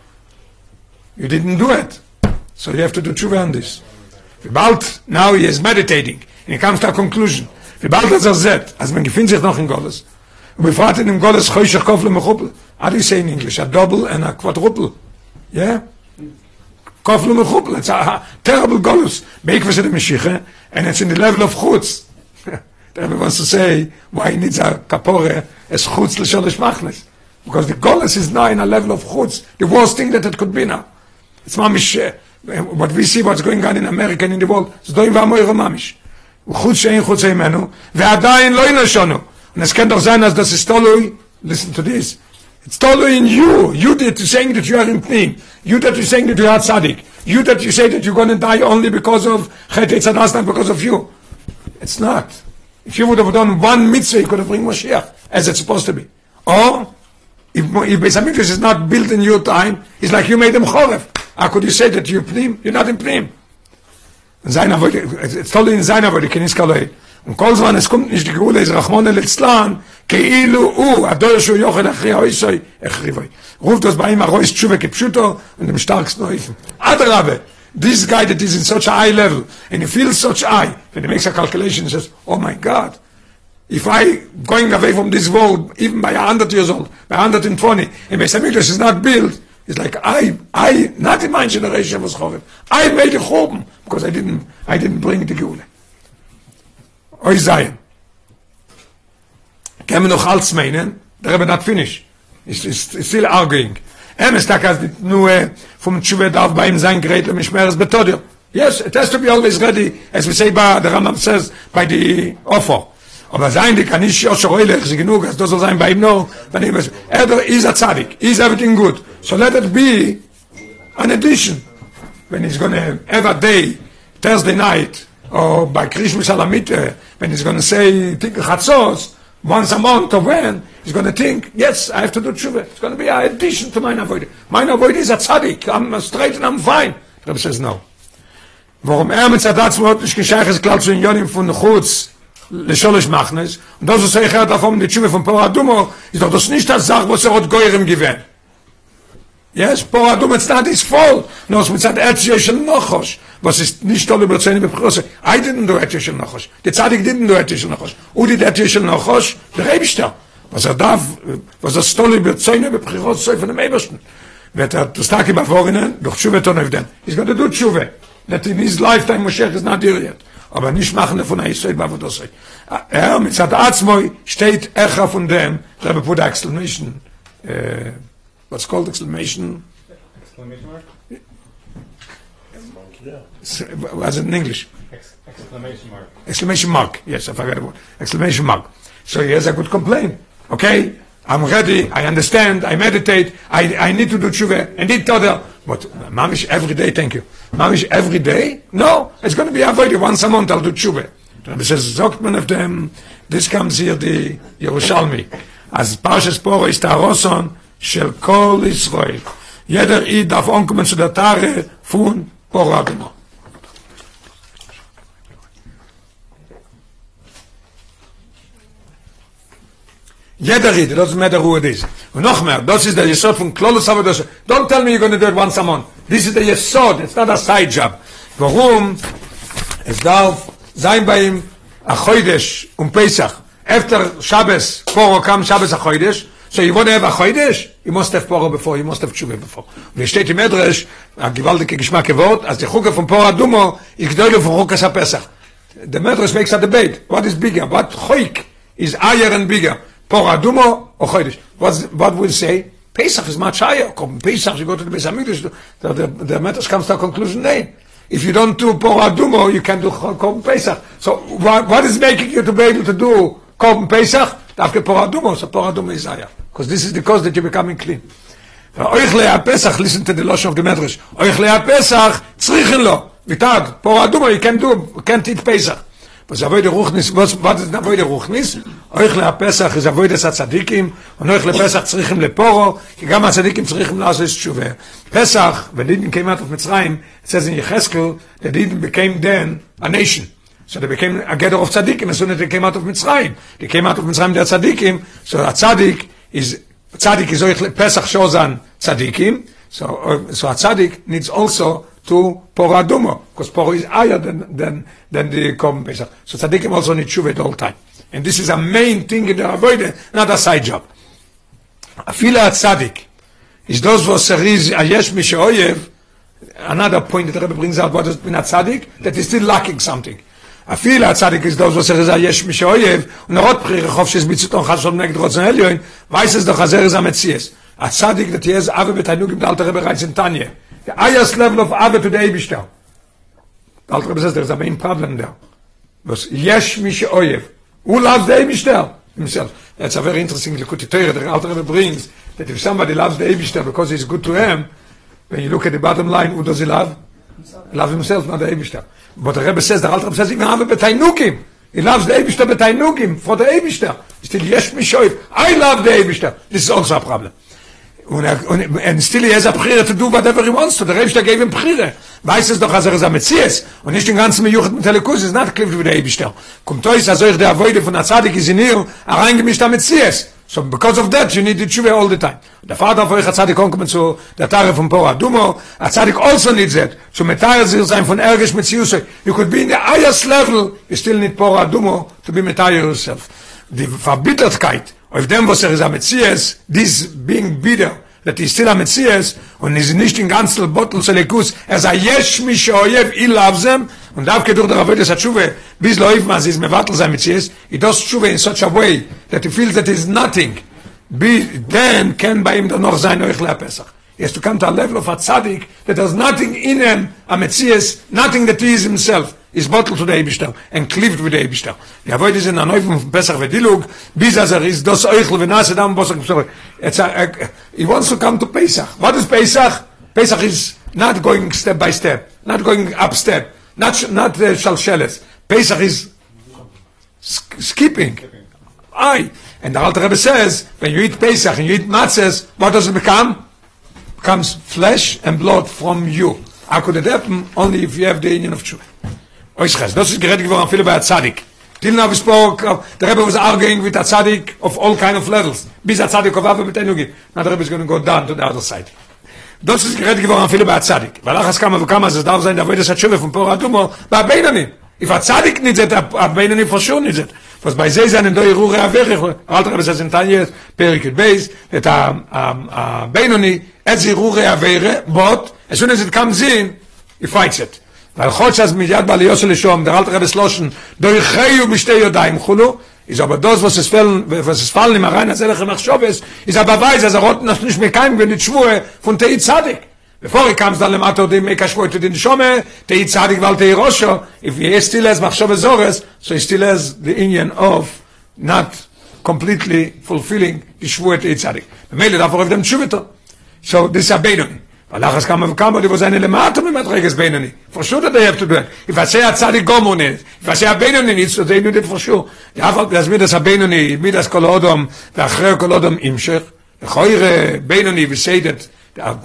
[SPEAKER 1] You didn't do it. So you have to do tshuva on this. Vibalt, now he is meditating, and he comes to a conclusion. Vibalt as er zet, as man gefindt sich noch in Gottes. Und wir fragen in dem Gottes, choyshech kofle mechupel. How do you say in English? A double and a quadruple. Yeah? Kofle mechupel. It's a terrible Gottes. Beekwas in the Mashiach, and it's in the level of chutz. *laughs* Rebbe wants to say why he needs a kapore as chutz l'sholish machnes. Because the Gottes is now in a level of chutz, the worst thing that it could be now. It's mamish, uh, what we see what's going on in America and in the world, זה דוים ואמוירו ממש. חוץ שאין חוץ ממנו, ועדיין לא ינשונו. Und es kann doch sein, dass das ist tolui, listen to this, it's tolui in you, you that you're saying that you are in Pnim, you that you're saying that you are tzaddik, you that you say that you're going to die only because of Chet Eitzadas, not because of you. It's not. If you would have done one mitzvah, you could have bring Moshiach, as it's supposed to be. Or, if, if Beis HaMikdash is not built in your time, it's like you made them Chorev. How could you say that you're Pnim? You're not in Pnim. In seiner Wort, es toll in seiner Wort, kenis kaloi. Und kol zman es kommt nicht die Gule is Rahman el Tzlan, כאילו הוא, הדור שהוא יוכל אחרי האויסוי, החריבוי. ruft das bei ihm Arois Tshuva kipshuto und dem starksten Eufen. Adrabe, this guy that is in such a high level, and he feels such high, when he makes a calculation, he says, oh my God, if I going away from this world, even by 100 years old, by 120, and Beis HaMikdash is not built, it's like I, I, not in my generation was Chorev. I made a Choben, because I didn't, I didn't bring the Geule. Oy. Can we noch alles meinen? Der Rebbe not finished. He's, he's, he's still arguing. Em ist da kas nur äh, vom Tshuva darf bei ihm sein Gerät und Schmeres betodio. Yes, it has to be always ready, as we say by the Rambam says, by the offer. Aber sein, die kann nicht Yosher Oilech, sie genug, das soll sein bei ihm nur, wenn was, er is a tzaddik, is everything good. So let it be an addition. When he's going to a day, Thursday night, or by Christmas Alamite, when he's going to say, think Chatzos, once a month or when, he's going to think, yes, I have to do tshuva. It's going to be an addition to mine avoid. Mine avoid is a tzaddik. I'm straight and I'm fine. Rebbe says no. Warum er mit Zadatz wird nicht gescheit ist, klar zu den Jönim von Chutz, לשולש מחנס, und das, was er gehört davon, die Tshuva von Pora Adumo, ist doch das nicht das Sach, was er hat Goyrim gewähnt. Yes, Pora Adumo, it's not his fault. No, es mit Zad Erzje shel Nochosh, was ist nicht über Zähne beprose. I didn't do Erzje shel Nochosh. Die Zadig didn't do Erzje shel Nochosh. Udi der Erzje shel Nochosh, der Rebischter. Was er darf, was das toll über Zähne beprose, so von dem Ebersten. Wird er das Tag im Vorhinein, durch Tshuva ton evden. He's going to do Tshuva. That in his lifetime, Moshe is not here yet. Aber nicht machen von einer Israel bei das er mit zat atzmoi steht echa von dem be put exclamation äh what's called exclamation?
[SPEAKER 3] Exclamation mark?
[SPEAKER 1] was it in english?
[SPEAKER 3] Ex- exclamation mark.
[SPEAKER 1] exclamation mark yes i forgot about exclamation mark. So he has a good complaint okay I'm ready, I understand, I meditate, I, I need to do tshuva, and it other. But mamish every day, thank you. Mamish every day? No, it's going to be avoided once a month, I'll do tshuva. The Rebbe says, sagt man of them, this comes here, the Yerushalmi. As Parshas Poro ist der Rosson של כל ישראל. Jeder Eid darf umkommen zu der Tare von Poro Jeder Eid, it doesn't matter who it is. Und noch mehr, das ist der Yesod von Klolus Avodah. Don't tell me you're going to do it once a month. This is the Yesod, it's not a side job. Warum? Es darf sein bei ihm a Chodesh und Pesach. After Shabbos, Poro kam Shabbos a Chodesh, so you want to have a Chodesh, you must have Poro before, you must have Tshuva before. Und es steht im Medrash, a gewaltige Geschmack Wort, als die Chuka von Poro Adumo, ich von Chukas a Pesach. The Medrash makes a debate. What is bigger? What choik is higher and bigger? Poradumo or Chodesh. What's, what will say? Pesach is much higher. Pesach, you go to the Pesach Mikdash, the, the, the Medrash comes to a conclusion there. If you don't do Poradumo, you can do Korban Pesach. So what, what is making you to be able to do Korban Pesach? After Poradumo, so Poradumo is higher. Because this is the cause that you're becoming clean. Oichle Pesach, listen to the Losh of the Medrash. Oichle Pesach, tzrichen lo. Without Poradumo, you can't do, can't eat Pesach. Was avoid der ruchnis was was ist avoid der ruchnis? Euch le pesach is avoid der tzadikim und euch le pesach צריכים לפורו כי גם הצדיקים צריכים לעשות תשובה pesach when didn't came out of mitzrayim it says in yecheskel that didn't became then a nation. So they became a gather of tzadikim as soon as they came out of mitzrayim. They came out of mitzrayim der tzadikim so a tzadik is tzadik is pesach shozan tzadikim so so a tzadik needs also to poraduma, because por is higher than, than, than the common Pesach. So Tzaddikim also need Shuvah at all time. And this is a main thing in the Avodah, not a side job. Afila at Tzaddik, is those who ayesh mishaoyev. another point that the Rebbe brings out, what has been a Tzaddik, that is still lacking something. אפילו הצדיק is those was er is a yesh mi shoyev und er hat prire chof shes bitzuton chas shom negd rotzen elyoin weiß es doch azer is a metzies a tzadik that he has ave betaynu gibt alter Rebbe reins in Tanya the highest level of ave to the Eibishter the alter Rebbe says there's a main problem there was yesh mi shoyev who loves the Eibishter himself That's a very interesting Likutei Torah. The Alter Rebbe brings that if somebody loves the Eibishter because he's good to him, when you look at the bottom line, who does he love? He loves himself, not the Eibishter. But the Rebbe says, the Alter Rebbe says, even have betainukim. He loves the Eibishter betainukim for the Eibishter. Still, yesh mishoiv. I love the Eibishter. This is also a problem. Und, er, und, and still he has a prayer to do whatever he wants to. The Rebbe gave him prayer. Weiß es doch, als er ist am Metzies. Und nicht den ganzen Mejuchat mit Telekus, ist nicht klift wie der Eibishter. Kommt euch, als euch der Avoide von der Zadig ist in ihr, reingemischt am Metzies. So because of that, you need the tshuva all the time. The father von euch hat Zadig kommen zu der Tare von Pora Dumo. A Zadig also needs that. Zu Metare sich sein von Ergisch. You could be in the highest level, you still need Pora Dumo to be Metare yourself. Die Verbittertkeit, auf dem, was er ist Metzies, this being bitter, that is still a Metzies, und is nicht in ganzen Bottle Selekus, er sei yesh mi shoyev, he loves them, und darf durch der Avodah Tshuva, bis loif man, sie ist mevatel sein Metzies, he does Tshuva in such a way, that he feels that is nothing, be, then can bei ihm dann noch sein euch le Pesach. He has to come to a level of a tzaddik that has nothing in him, a Metzies, nothing that he is himself, is bottled to the Eibishter, and cleaved with the Eibishter. The avoid is in von Pesach vedilug, bis as er is dos euchel venase dam bosach. It's a, a, he wants to come to Pesach. What is Pesach? Pesach is not going step by step, not going up step, not not uh, shalsheles. Pesach is sk- skipping. Aye. And the Alter Rebbe says, when you eat Pesach and you eat matzahs, what does it become? Becomes flesh and blood from you. How could it happen? Only if you have the union of tshuva. Oischas, das ist geredet geworden viele bei Tzadik. Till now we spoke, of, the Rebbe was arguing with a Tzadik of all kind of levels. Bis a Tzadik of Ava mit Enugi. Now the Rebbe is going to go down to the other side. Das ist geredet geworden viele bei Tzadik. Weil achas kama וכמה, es darf sein, da wird es hat Schuwe von Pora Adumo, bei Beinani. If a Tzadik needs it, a Beinani for sure needs it. was bei sei seinen neue ruhe wäre alter aber sind dann jetzt beis et am a am benoni et sie ruhe wäre bot es soll es kam sehen i fights it. Weil hoch as mit jad bal yosel shom der alter aber sloschen durch heu mit stei daim khulu is aber das was es fallen was es fallen im rein als er machshob is is aber weiß as er rot noch nicht mehr kein wenn die schwur von teizadik Bevor ich kamst dann im Atto, dem ich erschwoit in den Schome, der ich zahdig walte Rosho, if ihr es still es, mach schon was Sores, so ist still es the Indian of not completely fulfilling die Schwoit ihr zahdig. Bei mir, davor er auf dem Tschubito. So, das ist ja Benoni. Weil nachher kam er, auf Kambo, er, die wo seine Lemato mit Matreges Benoni. Verschut hat er hebt und bleibt. Ich verzeih ja zahdig Gomone. Ich verzeih ja Benoni nicht, so sehen wir den Verschut. Ja, weil das mir das ja Benoni, mir das Kolodom, der Achreo Kolodom imschech. Ich heure Benoni, wie seht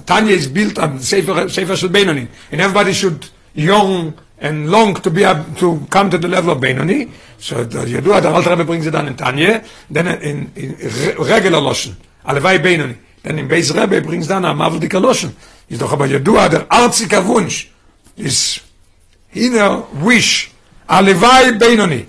[SPEAKER 1] Tanya is built on sefer sefer shel benoni and everybody should young and long to be able to come to the level of benoni so the yadu the alter Rebbe brings it down in Tanya then in, in regular lotion alevai benoni denn im Beis Rebbe brings dann am Mavel Dikaloschen. Ist doch aber Yadua, der arzika Wunsch, ist inner wish, alevai Beinoni.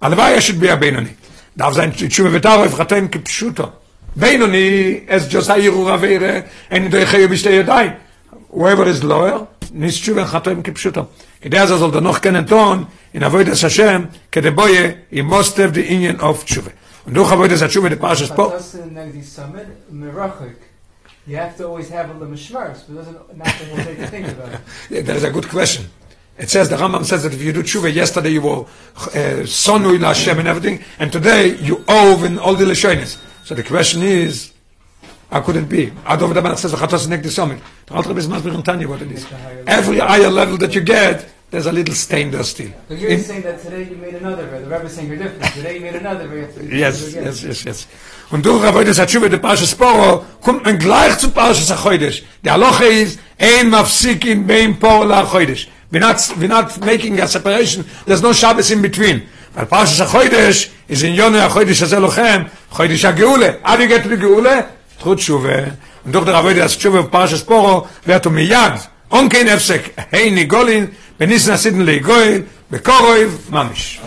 [SPEAKER 1] Alevai I should be a Beinoni. Darf sein, Tshuva Vetaro, Efratem kipshuto. Beinoni, es Josai Yirura Veire, en in Doicheyo Bishte Yadai. Whoever is lower, nis Tshuva Efratem kipshuto. Kede az azol da noch kenen ton, in Avoidas Hashem, kede boye, he must have the union of Tshuva. Und du Avoidas Hashem, the Parshas
[SPEAKER 4] But
[SPEAKER 1] Po,
[SPEAKER 4] us in the summit, Merachik, you have to always have a lemishmaris, but it doesn't not the whole thing to think about it. *laughs*
[SPEAKER 1] Yeah, that is a good question. It says the Rambam says that if you do tshuva yesterday you were uh, sonu ila Hashem and everything, and today you owe in all the lashonis. So the question is, how could it be? Adov Daban says v'chatos nek the summit. The Alter Rebbe is masbir in Tanya what it is. Every higher level that you get, there's a little stain there still.
[SPEAKER 4] But you're
[SPEAKER 1] In-
[SPEAKER 4] saying that today you made another ver. The Rebbe is saying you're different. Today you made another do
[SPEAKER 1] Yes, yes, yes, yes. Und durch Avodas Hatshuva, der Parshas Poro, kommt man gleich zu Parshas HaChodesh. Der Aloche ist, ein mafsik in beim Poro la HaChodesh. We're not, we're not making a separation. There's no Shabbos in between. weil Parsha sa איז is in Yonu HaChodesh חוידש Lochem, Chodesh HaGeule. How get to Geule? Tchut Shuvah. Und doch der Rabbi, der Shuvah Parsha Sporo, wird um Iyad. Und kein Efsek, hey Nigolin, benissen בקורויב ממש.